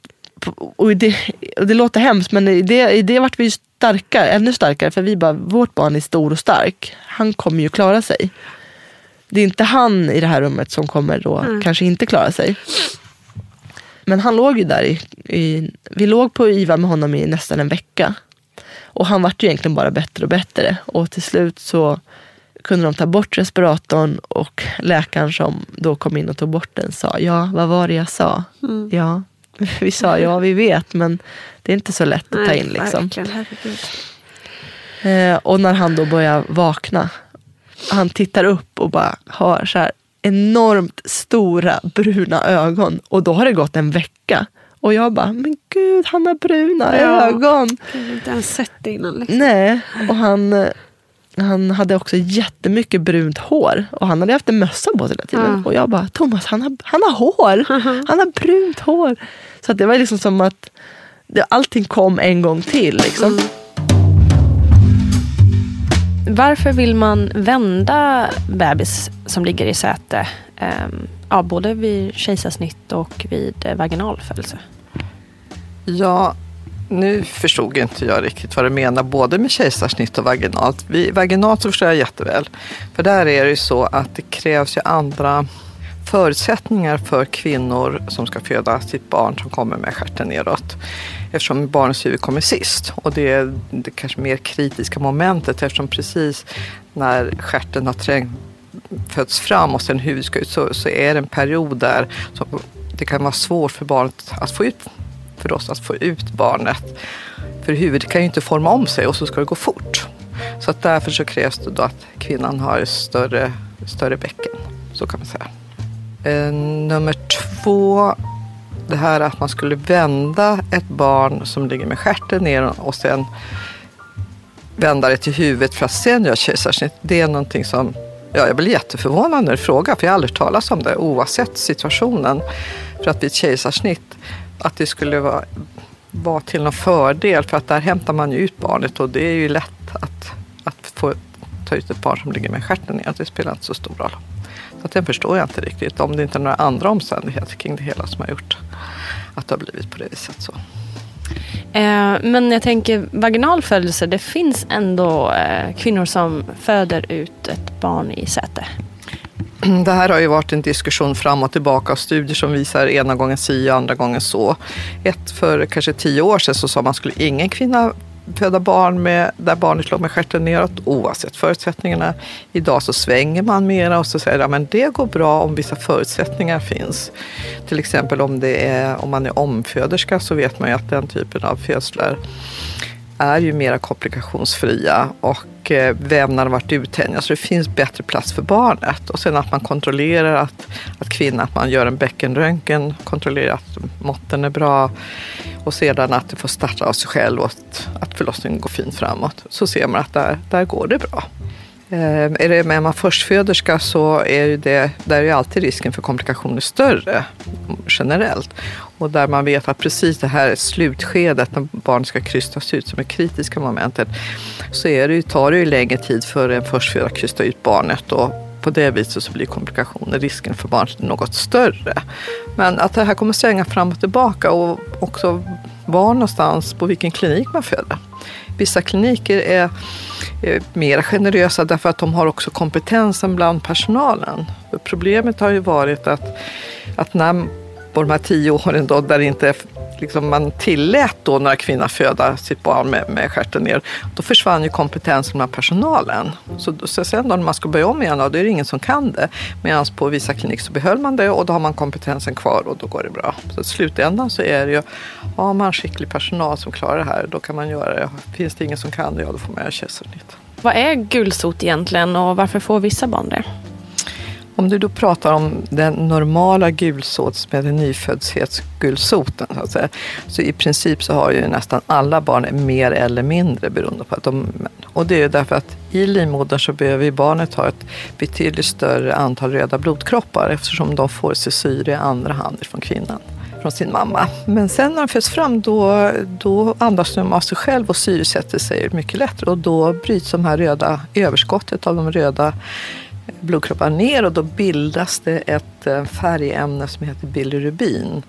och det, och det låter hemskt men i det, i det vart vi starkare, ännu starkare. För vi bara, vårt barn är stor och stark. Han kommer ju klara sig. Det är inte han i det här rummet som kommer då mm. kanske inte klara sig. Men han låg ju där i, i, vi låg på IVA med honom i nästan en vecka. Och han vart ju egentligen bara bättre och bättre. Och till slut så kunde de ta bort respiratorn och läkaren som då kom in och tog bort den sa, ja vad var det jag sa? Mm. Ja, <laughs> vi sa ja vi vet men det är inte så lätt att ta in. Liksom. Eh, och när han då börjar vakna, han tittar upp och bara har så här enormt stora bruna ögon. Och då har det gått en vecka. Och jag bara, men gud han har bruna ja. ögon. Jag har inte ens sett det innan. Liksom. Nej, och han, han hade också jättemycket brunt hår. Och han hade haft en mössa på sig hela tiden. Ja. Och jag bara, Thomas han har, han har hår. <laughs> Han har brunt hår. Så att det var liksom som att det, allting kom en gång till. Liksom. Varför vill man vända bebis som ligger i säte? ehm, ja, både vid kejsarsnitt och vid eh, vaginal födelse. Ja, nu förstod inte jag riktigt vad du menar både med kejsarsnitt och vaginalt. Vid vaginalt så förstår jag jätteväl. För där är det ju så att det krävs ju andra förutsättningar för kvinnor som ska föda sitt barn som kommer med stjärten neråt. Eftersom barnets huvud kommer sist. Och det är det kanske mer kritiska momentet eftersom precis när stjärten har trängt föds fram och sen huvudet ska ut så, så är det en period där som det kan vara svårt för barnet att få ut för oss att få ut barnet. För huvudet kan ju inte forma om sig och så ska det gå fort. Så att därför så krävs det då att kvinnan har större, större bäcken. Så kan man säga. Eh, nummer två, det här att man skulle vända ett barn som ligger med stjärten ner och sen vända det till huvudet för att sen göra kejsarsnitt. Det är någonting som Ja, jag blir jätteförvånad när du frågar, för jag har aldrig talat om det oavsett situationen. För att vid ett kejsarsnitt, att det skulle vara, vara till någon fördel, för att där hämtar man ju ut barnet och det är ju lätt att, att få ta ut ett barn som ligger med stjärten ner. Det spelar inte så stor roll. Så att den förstår jag inte riktigt, om det inte är några andra omständigheter kring det hela som har gjort att det har blivit på det viset. Så. Eh, men jag tänker vaginal födelse, det finns ändå eh, kvinnor som föder ut ett barn i säte. <clears throat> Det här har ju varit en diskussion fram och tillbaka och studier som visar ena gången si och andra gången så. Ett för kanske tio år sedan så sa man skulle ingen kvinna föda barn med, där barnet låg med stjärten neråt oavsett förutsättningarna. Idag så svänger man mera och så säger att det går bra om vissa förutsättningar finns. Till exempel om, det är, om man är omföderska så vet man ju att den typen av födslar är ju mera komplikationsfria och eh, vävnaden har varit uttänjda så det finns bättre plats för barnet. Och sen att man kontrollerar att, att kvinnan, att man gör en bäckenröntgen, kontrollerar att måtten är bra och sedan att det får starta av sig själv och att, att förlossningen går fint framåt. Så ser man att där, där går det bra. Eh, är det med man förstföderska så är det, där är ju alltid risken för komplikationer större generellt. Och där man vet att precis det här slutskedet när barnet ska krystas ut som är kritiska momentet så är det ju, tar det ju längre tid för en förstfödare att krysta ut barnet och på det viset så blir komplikationer, risken för barnet något större. Men att det här kommer svänga fram och tillbaka och också var någonstans på vilken klinik man föder. Vissa kliniker är är mer generösa därför att de har också kompetensen bland personalen. Problemet har ju varit att, att när på de här tio åren då, där inte liksom man tillät då några kvinnor föda sitt barn med, med stjärten ner, då försvann ju kompetensen bland personalen. Så, så sen då när man ska börja om igen, då är det ingen som kan det. Medan på vissa kliniker så behöll man det och då har man kompetensen kvar och då går det bra. Så i slutändan så är det ju, har man skicklig personal som klarar det här, då kan man göra det. Finns det ingen som kan det, ja då får man göra kejsarsnitt. Vad är gulsot egentligen och varför får vissa barn det? Om du då pratar om den normala gulsots med den nyföddhetsgulsoten, så, att säga, så i princip så har ju nästan alla barn mer eller mindre beroende på att de... Och det är ju därför att i livmodern så behöver ju barnet ha ett betydligt större antal röda blodkroppar eftersom de får sig syre i andra hand från kvinnan från sin mamma. Men sen när de föds fram då, då andas de av sig själv och syresätter sig mycket lättare och då bryts de här röda överskottet av de röda blodkroppar ner och då bildas det ett eh, färgämne som heter bilirubin.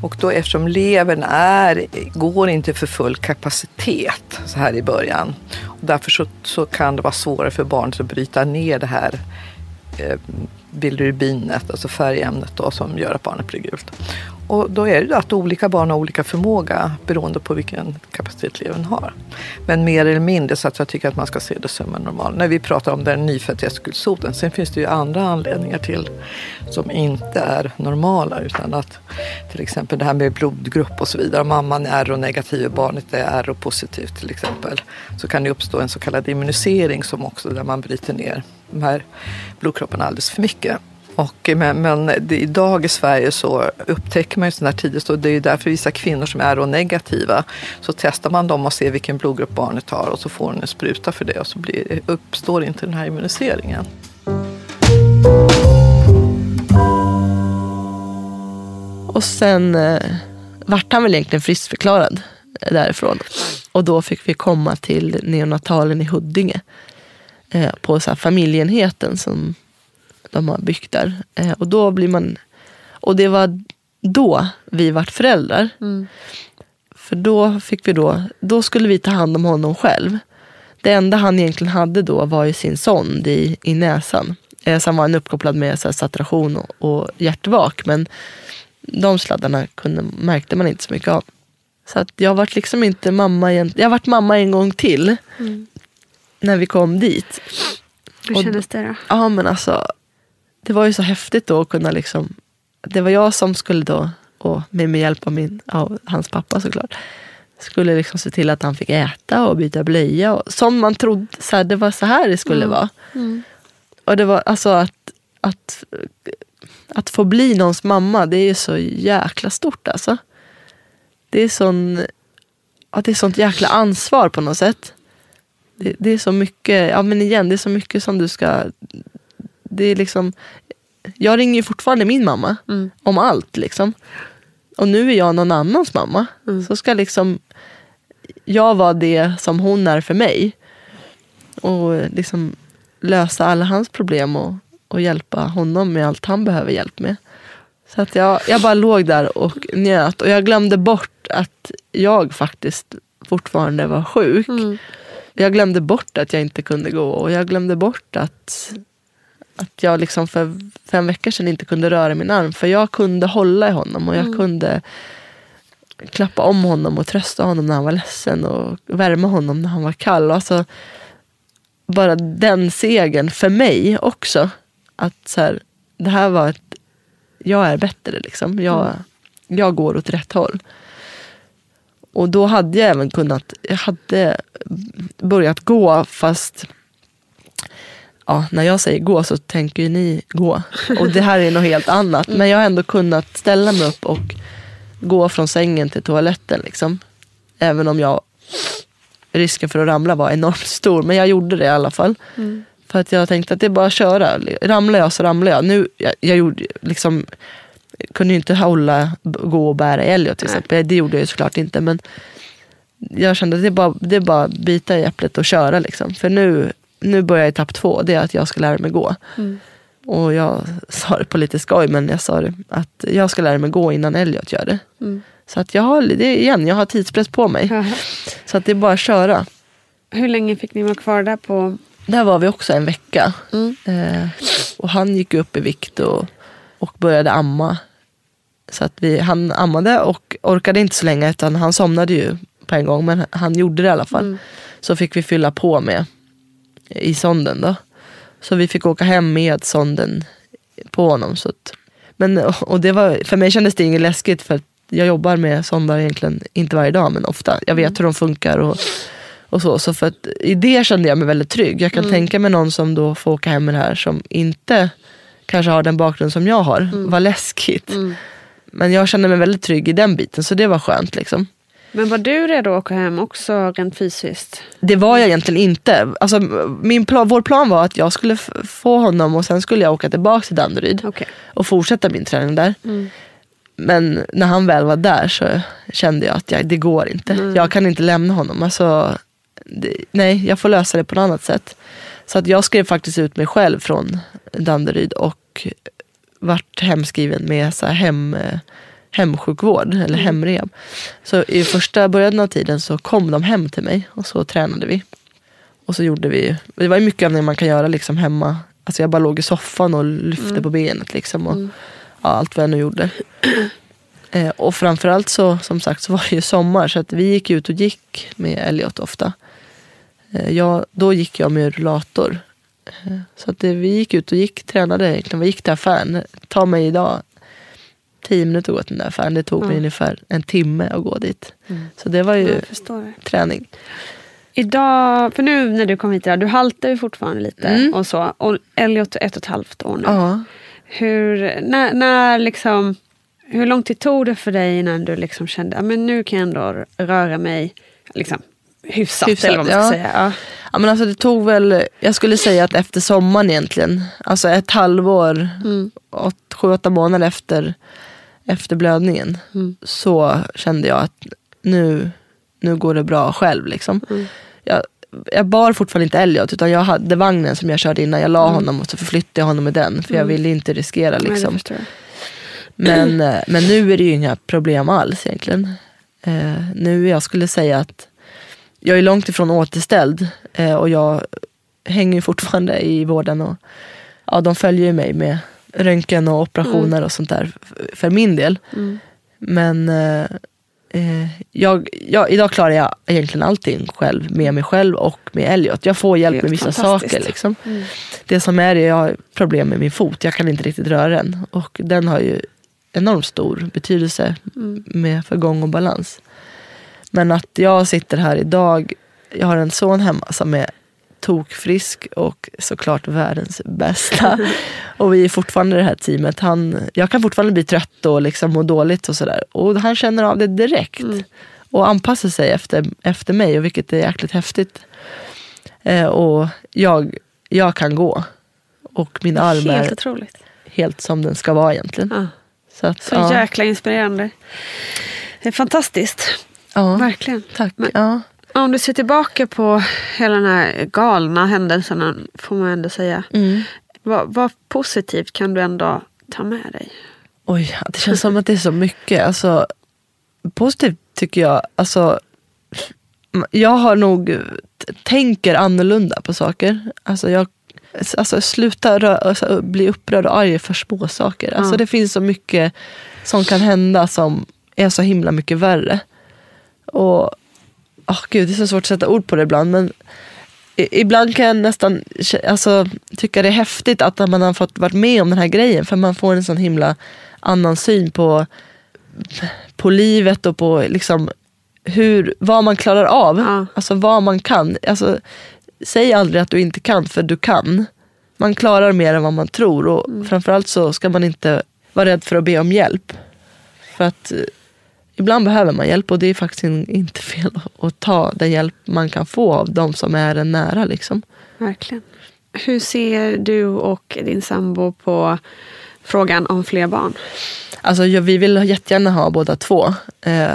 Och då eftersom levern är, går inte för full kapacitet så här i början. Och därför så, så kan det vara svårare för barnet att bryta ner det här eh, bilirubinet, alltså färgämnet då, som gör att barnet blir gult. Och då är det ju att olika barn har olika förmåga beroende på vilken kapacitet levern har. Men mer eller mindre så att jag tycker att man ska se det som en normal. När vi pratar om den nyföddhetsgulsoten. Sen finns det ju andra anledningar till som inte är normala. Utan att till exempel det här med blodgrupp och så vidare. Om mamman är R-negativ och barnet är R-positivt till exempel. Så kan det uppstå en så kallad immunisering som också där man bryter ner de här blodkropparna alldeles för mycket. Och, men men det, idag i Sverige så upptäcker man ju sådana här tidigt och det är ju därför vissa kvinnor som är negativa så testar man dem och ser vilken blodgrupp barnet har och så får hon en spruta för det och så blir, uppstår inte den här immuniseringen. Och sen eh, vart han väl egentligen friskförklarad därifrån. Och då fick vi komma till neonatalen i Huddinge. Eh, på så här familjeenheten som de har byggt där. Eh, och då blir man... Och det var då vi vart föräldrar. Mm. För då fick vi då, då skulle vi ta hand om honom själv. Det enda han egentligen hade då var ju sin sond i, i näsan. Eh, sen var han uppkopplad med så här, saturation och, och hjärtvak. Men de sladdarna kunde, märkte man inte så mycket av. Så att jag vart liksom inte mamma igen. Jag vart mamma en gång till. Mm. När vi kom dit. Hur Och- kändes det då? Ja men alltså. Det var ju så häftigt då att kunna liksom. Det var jag som skulle då. Och med, hjälp av min, av hans pappa såklart. Skulle liksom se till att han fick äta och byta blöja. Och, som man trodde, så här, det var så här det skulle vara. Mm. Och det var alltså att, att, att få bli någons mamma, det är ju så jäkla stort alltså. Det är, sån, ja, det är sånt jäkla ansvar på något sätt. Det, det är så mycket, ja men igen, det är så mycket som du ska... Det är liksom, jag ringer fortfarande min mamma Mm. om allt liksom. Och nu är jag någon annans mamma. Så ska liksom jag vara det som hon är för mig. Och liksom lösa alla hans problem och, och hjälpa honom med allt han behöver hjälp med. Så att jag, jag bara låg där och njöt. Och jag glömde bort att jag faktiskt fortfarande var sjuk. Mm. Jag glömde bort att jag inte kunde gå. Och jag glömde bort att, att jag liksom för fem veckor sedan inte kunde röra min arm. För jag kunde hålla i honom och jag kunde klappa om honom och trösta honom när han var ledsen och värma honom när han var kall. Alltså, bara den segern för mig också. Att så här, det här var ett, jag är bättre liksom. Jag, jag går åt rätt håll. Och då hade jag även kunnat, jag hade börjat gå fast Ja, när jag säger gå så tänker ju ni gå. Och det här är något helt annat. Men jag har ändå kunnat ställa mig upp och gå från sängen till toaletten. Liksom. Även om jag risken för att ramla var enormt stor. Men jag gjorde det i alla fall. För att jag tänkte att det är bara att köra. Ramlar jag så ramlar jag. Nu, jag, jag gjorde, liksom, kunde ju inte hålla, gå och bära Elliot till exempel. Det gjorde jag ju såklart inte. Men jag kände att det är bara, det är bara att bita i äpplet och köra. Liksom. För nu, nu börjar etapp två. Det är att jag ska lära mig gå. Och jag sa det på lite skoj, men jag sa det att jag ska lära mig gå innan Elliot gör det. Så att jag har, det igen, jag har tidspress på mig. Så att det är bara att köra. Hur länge fick ni vara kvar där på? Där var vi också en vecka. Eh, och han gick upp i vikt och, och började amma. Så att vi, han ammade och orkade inte så länge utan han somnade ju på en gång. Men han gjorde det i alla fall. Så fick vi fylla på med i sonden då. Så vi fick åka hem med sonden på honom. Så att, men, och det var, för mig kändes det inget läskigt för att jag jobbar med sondar egentligen, inte varje dag men ofta. Jag vet hur de funkar och, och så. Så för att, i det kände jag mig väldigt trygg. Jag kan tänka mig någon som då får åka hem med det här som inte kanske har den bakgrund som jag har. Vad läskigt. Men jag kände mig väldigt trygg i den biten så det var skönt. Liksom. Men var du redo att åka hem också rent fysiskt? Det var jag egentligen inte. Alltså, min plan, vår plan var att jag skulle få honom och sen skulle jag åka tillbaka till Danderyd Okej. och fortsätta min träning där. Men när han väl var där så kände jag att jag, det går inte. Jag kan inte lämna honom. Alltså, det, nej, jag får lösa det på något annat sätt. Så att jag skrev faktiskt ut mig själv från Danderyd och vart hemskriven med så hem, eh, hemsjukvård eller hemrehab. Så i första början av tiden så kom de hem till mig och så tränade vi. Och så gjorde vi, det var ju mycket övningar man kan göra liksom hemma. Alltså jag bara låg i soffan och lyfte på benet liksom. Och, ja, allt vad jag nu gjorde. <clears throat> Eh, och framförallt så, som sagt, så var det ju sommar så att vi gick ut och gick med Elliot ofta. Eh, jag, då gick jag med rullator. Eh, så att det, vi gick ut och gick, tränade egentligen. Vi gick till affären. Ta mig idag tio minuter att gå till den där affären. Det tog mig ungefär en timme att gå dit. Så det var ju träning. Idag, för nu när du kom hit idag, du haltar ju fortfarande lite Mm. och så. Och Elliot är ett och ett halvt år nu. Ja. Hur, när, när liksom, hur lång tid tog det för dig innan du liksom kände att nu kan jag ändå röra mig liksom, hyfsat, hyfsat eller vad man ska ja. säga? Ja. ja. men alltså det tog väl, jag skulle säga att efter sommaren egentligen, alltså ett halvår, mm. åt, sju, åtta månader efter, efter blödningen, mm. så kände jag att nu, nu går det bra själv. Liksom. Mm. Jag, jag bar fortfarande inte Elliot utan jag hade vagnen som jag körde innan. Jag la mm. honom och så förflyttade jag honom med den för jag mm. ville inte riskera. Liksom. Nej, men, eh, men nu är det ju inga problem alls egentligen. Eh, nu jag skulle säga att jag är långt ifrån återställd eh, och jag hänger fortfarande i vården. Och, ja, de följer mig med röntgen och operationer mm. och sånt där för min del. Mm. Men eh, eh, jag, jag, idag klarar jag egentligen allting själv med mig själv och med Elliot. Jag får hjälp med vissa saker. Liksom. Mm. Det som är jag har problem med min fot. Jag kan inte riktigt röra den. Och den har ju enormt stor betydelse mm. med för gång och balans. Men att jag sitter här idag, jag har en son hemma som är tokfrisk och såklart världens bästa. <laughs> och vi är fortfarande det här teamet. Han, jag kan fortfarande bli trött och liksom må dåligt och sådär. Och han känner av det direkt. Mm. Och anpassar sig efter, efter mig, och vilket är jäkligt häftigt. Eh, och jag, jag kan gå. Och min arm helt är otroligt. helt som den ska vara egentligen. Ja. Så, att, Så ja. jäkla inspirerande. Det är fantastiskt. Ja, Verkligen. Tack. Men, ja. Om du ser tillbaka på hela den här galna händelsen, får man ändå säga. Mm. Vad, vad positivt kan du ändå ta med dig? Oj, det känns som att det är så mycket. Alltså, positivt tycker jag, alltså, jag har nog tänker annorlunda på saker. Alltså jag alltså, sluta rö, alltså, bli upprörd och arg för små saker. Alltså, ja. Det finns så mycket som kan hända som är så himla mycket värre. Och oh, gud, det är så svårt att sätta ord på det ibland. Men ibland kan jag nästan alltså, tycka det är häftigt att man har fått varit med om den här grejen. För man får en sån himla annan syn på, på livet och på liksom, hur, vad man klarar av. Ja. Alltså vad man kan. Alltså, säg aldrig att du inte kan, för du kan. Man klarar mer än vad man tror. Och mm. framförallt så ska man inte vara rädd för att be om hjälp. För att ibland behöver man hjälp och det är faktiskt inte fel att ta den hjälp man kan få av de som är en nära. Liksom. Verkligen. Hur ser du och din sambo på frågan om fler barn? Alltså, vi vill jättegärna ha båda två. Eh,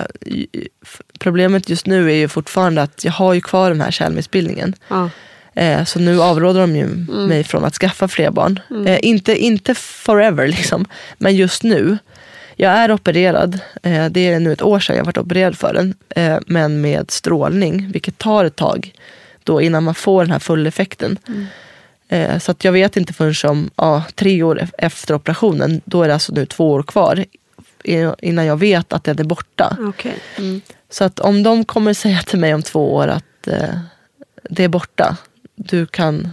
problemet just nu är ju fortfarande att jag har ju kvar den här kärlmissbildningen. Ja. Eh, så nu avråder de ju mm. mig från att skaffa fler barn. Mm. Eh, inte, inte forever liksom, men just nu. Jag är opererad. Eh, det är nu ett år sedan jag varit opererad för den. Eh, men med strålning, vilket tar ett tag då innan man får den här fulleffekten. Mm. Eh, så att jag vet inte förrän om ja, tre år efter operationen, då är det alltså nu två år kvar innan jag vet att den är borta. Okay. Mm. Så att om de kommer <laughs> säga till mig om två år att det är borta, du kan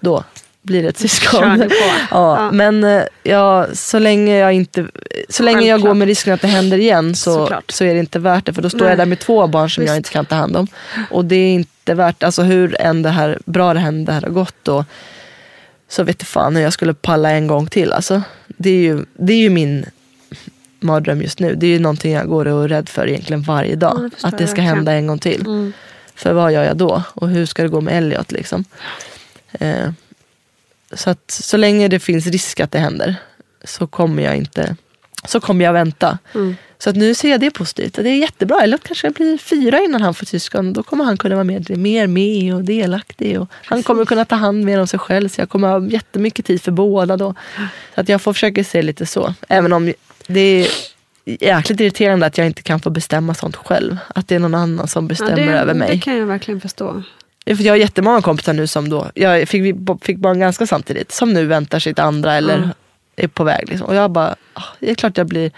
då blir ett syskon. <laughs> ja, ja. Men eh, ja, så länge jag inte så länge jag går med risken att det händer igen så, så är det inte värt det. För då står Nej. jag där med två barn som Visst. jag inte kan ta hand om. Och det är inte värt, alltså hur än det här, bra det här, det här har gått då, så vet du fan hur jag skulle palla en gång till. Alltså, det, är ju, det är ju min mardröm just nu. Det är ju någonting jag går och är rädd för egentligen varje dag. att det ska hända en gång till. Mm. För vad gör jag då? Och hur ska det gå med Elliot? Liksom? Eh, så att så länge det finns risk att det händer så kommer jag inte så kommer jag vänta. Mm. Så att nu ser jag det positivt. Det är jättebra. Eller kanske blir fyra innan han får syskon. Då kommer han kunna vara med, mer med och delaktig. Och han kommer kunna ta hand mer om sig själv. Så jag kommer ha jättemycket tid för båda då. Så att jag får försöka se lite så. Även om det är jäkligt irriterande att jag inte kan få bestämma sånt själv. Att det är någon annan som bestämmer ja, det, över mig. Det kan jag verkligen förstå. För jag har jättemånga kompisar nu som då, jag fick, fick barn ganska samtidigt, som nu väntar sitt andra eller mm. är på väg. Liksom. Och jag bara, ah, det är klart jag blir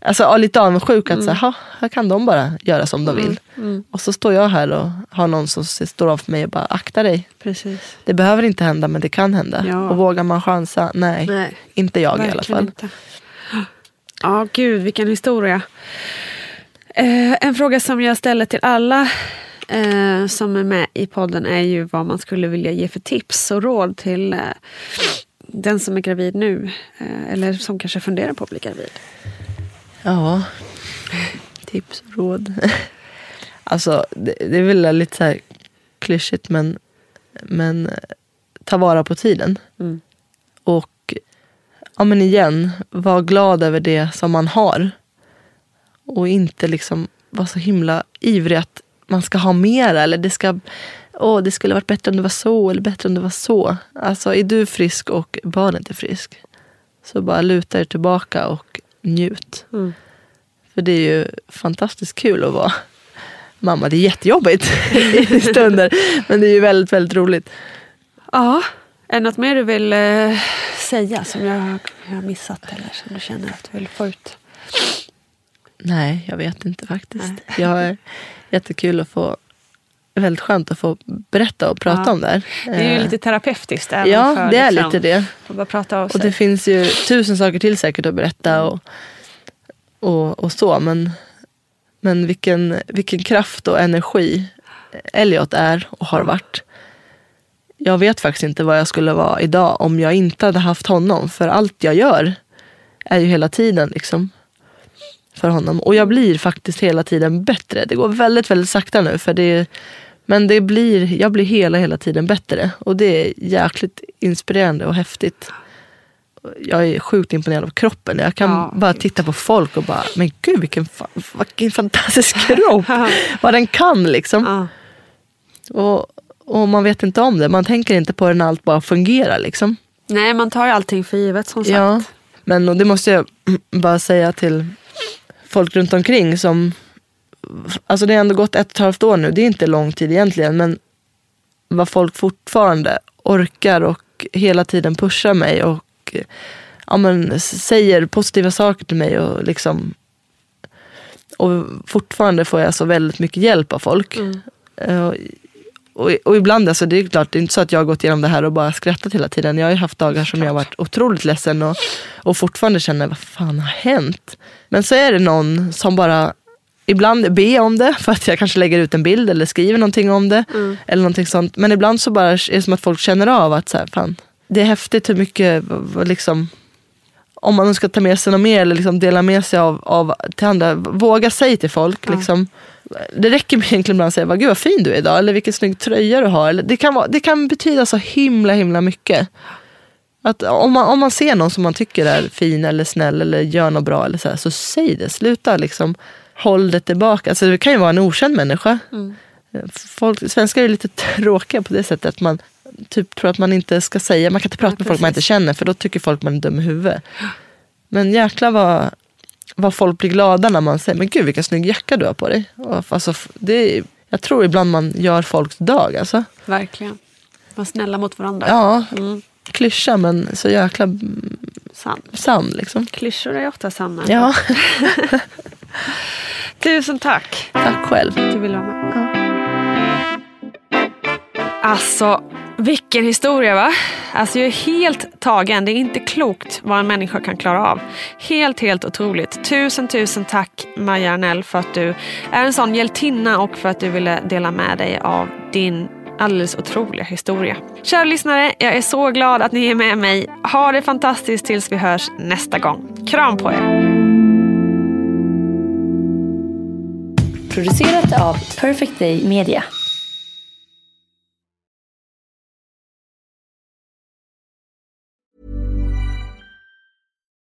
alltså, lite avundsjuk att mm. så här, här kan de bara göra som de vill. Mm. mm. Och så står jag här och har någon som står av för mig och bara akta dig. Precis. Det behöver inte hända men det kan hända. Ja. Och vågar man chansa? Nej, Nej. inte jag Verkligen i alla fall. Inte. Ja, gud vilken historia. Eh, en fråga som jag ställer till alla eh, som är med i podden är ju vad man skulle vilja ge för tips och råd till, eh, den som är gravid nu? Eh, eller som kanske funderar på att bli gravid? Ja, tips och råd. <laughs> Alltså, det, det är väl lite så här klyschigt men, men ta vara på tiden. Mm. Och ja men igen, var glad över det som man har. Och inte liksom vara så himla ivrig att man ska ha mera. Eller det ska, åh det skulle varit bättre om det var så eller bättre om det var så. Alltså är du frisk och barnet är frisk. Så bara luta er tillbaka och njut. Mm. För det är ju fantastiskt kul att vara mamma. Det är jättejobbigt <laughs> i stunder. Men det är ju väldigt, väldigt roligt. Ja, är det något mer du vill eh, säga som jag, jag har missat eller som du känner att du vill få ut? Nej, jag vet inte faktiskt. Jag är jättekul att få väldigt skönt att få berätta och prata Ja. om det här. Det är ju Eh, lite terapeutiskt. Ja, för, det är liksom, lite det. Att bara prata av Och det finns ju tusen saker till säkert att berätta och, och, och så. Men, men vilken, vilken kraft och energi Elliot är och har varit. Jag vet faktiskt inte vad jag skulle vara idag om jag inte hade haft honom. För allt jag gör är ju hela tiden liksom för honom. Och jag blir faktiskt hela tiden bättre. Det går väldigt, väldigt sakta nu. För det, men det blir, jag blir hela, hela tiden bättre. Och det är jäkligt inspirerande och häftigt. Jag är sjukt imponerad av kroppen. Jag kan Ja, bara titta på folk och bara, men gud vilken, fa- vilken fantastisk <laughs> kropp. Vad den kan liksom. Ja. Och, och man vet inte om det. Man tänker inte på det när allt bara fungerar liksom. Nej, man tar ju allting för givet som sagt. Ja, men och det måste jag <clears throat> bara säga till folk runt omkring som... Alltså det har ändå gått ett och ett halvt år nu. Det är inte lång tid egentligen. Men vad folk fortfarande orkar och hela tiden pushar mig och ja, men, säger positiva saker till mig. Och liksom och fortfarande får jag så väldigt mycket hjälp av folk. Eh, Och, och ibland, alltså, det är klart, det är inte så att jag har gått igenom det här och bara skrattat hela tiden. Jag har ju haft dagar som jag har varit otroligt ledsen och, och fortfarande känner, vad fan har hänt? Men så är det någon som bara Ibland ber om det för att jag kanske lägger ut en bild eller skriver någonting om det. Eller någonting sånt. Men ibland så bara är det som att folk känner av att så här, fan, det är häftigt hur mycket liksom, om man ska ta med sig något mer eller liksom dela med sig av, av till andra, våga säga till folk. Liksom, det räcker med egentligen ibland att säga, vad, gud vad fin du är idag, eller vilken snygg tröja du har. Eller, det, kan vara, det kan betyda så himla himla mycket. Att om, man, om man ser någon som man tycker är fin eller snäll eller gör något bra, eller så, här, så säg det. Sluta liksom, håll det tillbaka. Alltså, det kan ju vara en okänd människa. Folk, svenskar är lite <laughs> tråkiga på det sättet att man typ tror att man inte ska säga, man kan inte prata med folk man inte känner för då tycker folk man är dum i huvudet. Men jäklar vad, vad folk blir glada när man säger, men gud vilken snygg jacka du har på dig. Och, Alltså, det är, jag tror ibland man gör folks dag. Alltså. Verkligen. Var snälla mot varandra. Ja, Mm. klyscha men så jäkla Sann. sann. Liksom. Klyschor är ofta sanna. Ja, <laughs> Tusen tack tack själv. du ville vara med. Alltså, vilken historia va? Alltså jag är helt tagen. Det är inte klokt vad en människa kan klara av. Helt, helt otroligt. Tusen, tusen tack Maja Arnell för att du är en sån hjältinna och för att du ville dela med dig av din alldeles otroliga historia. Kära lyssnare, jag är så glad att ni är med mig. Ha det fantastiskt tills vi hörs nästa gång. Kram på er! Producerat av Perfect Day Media.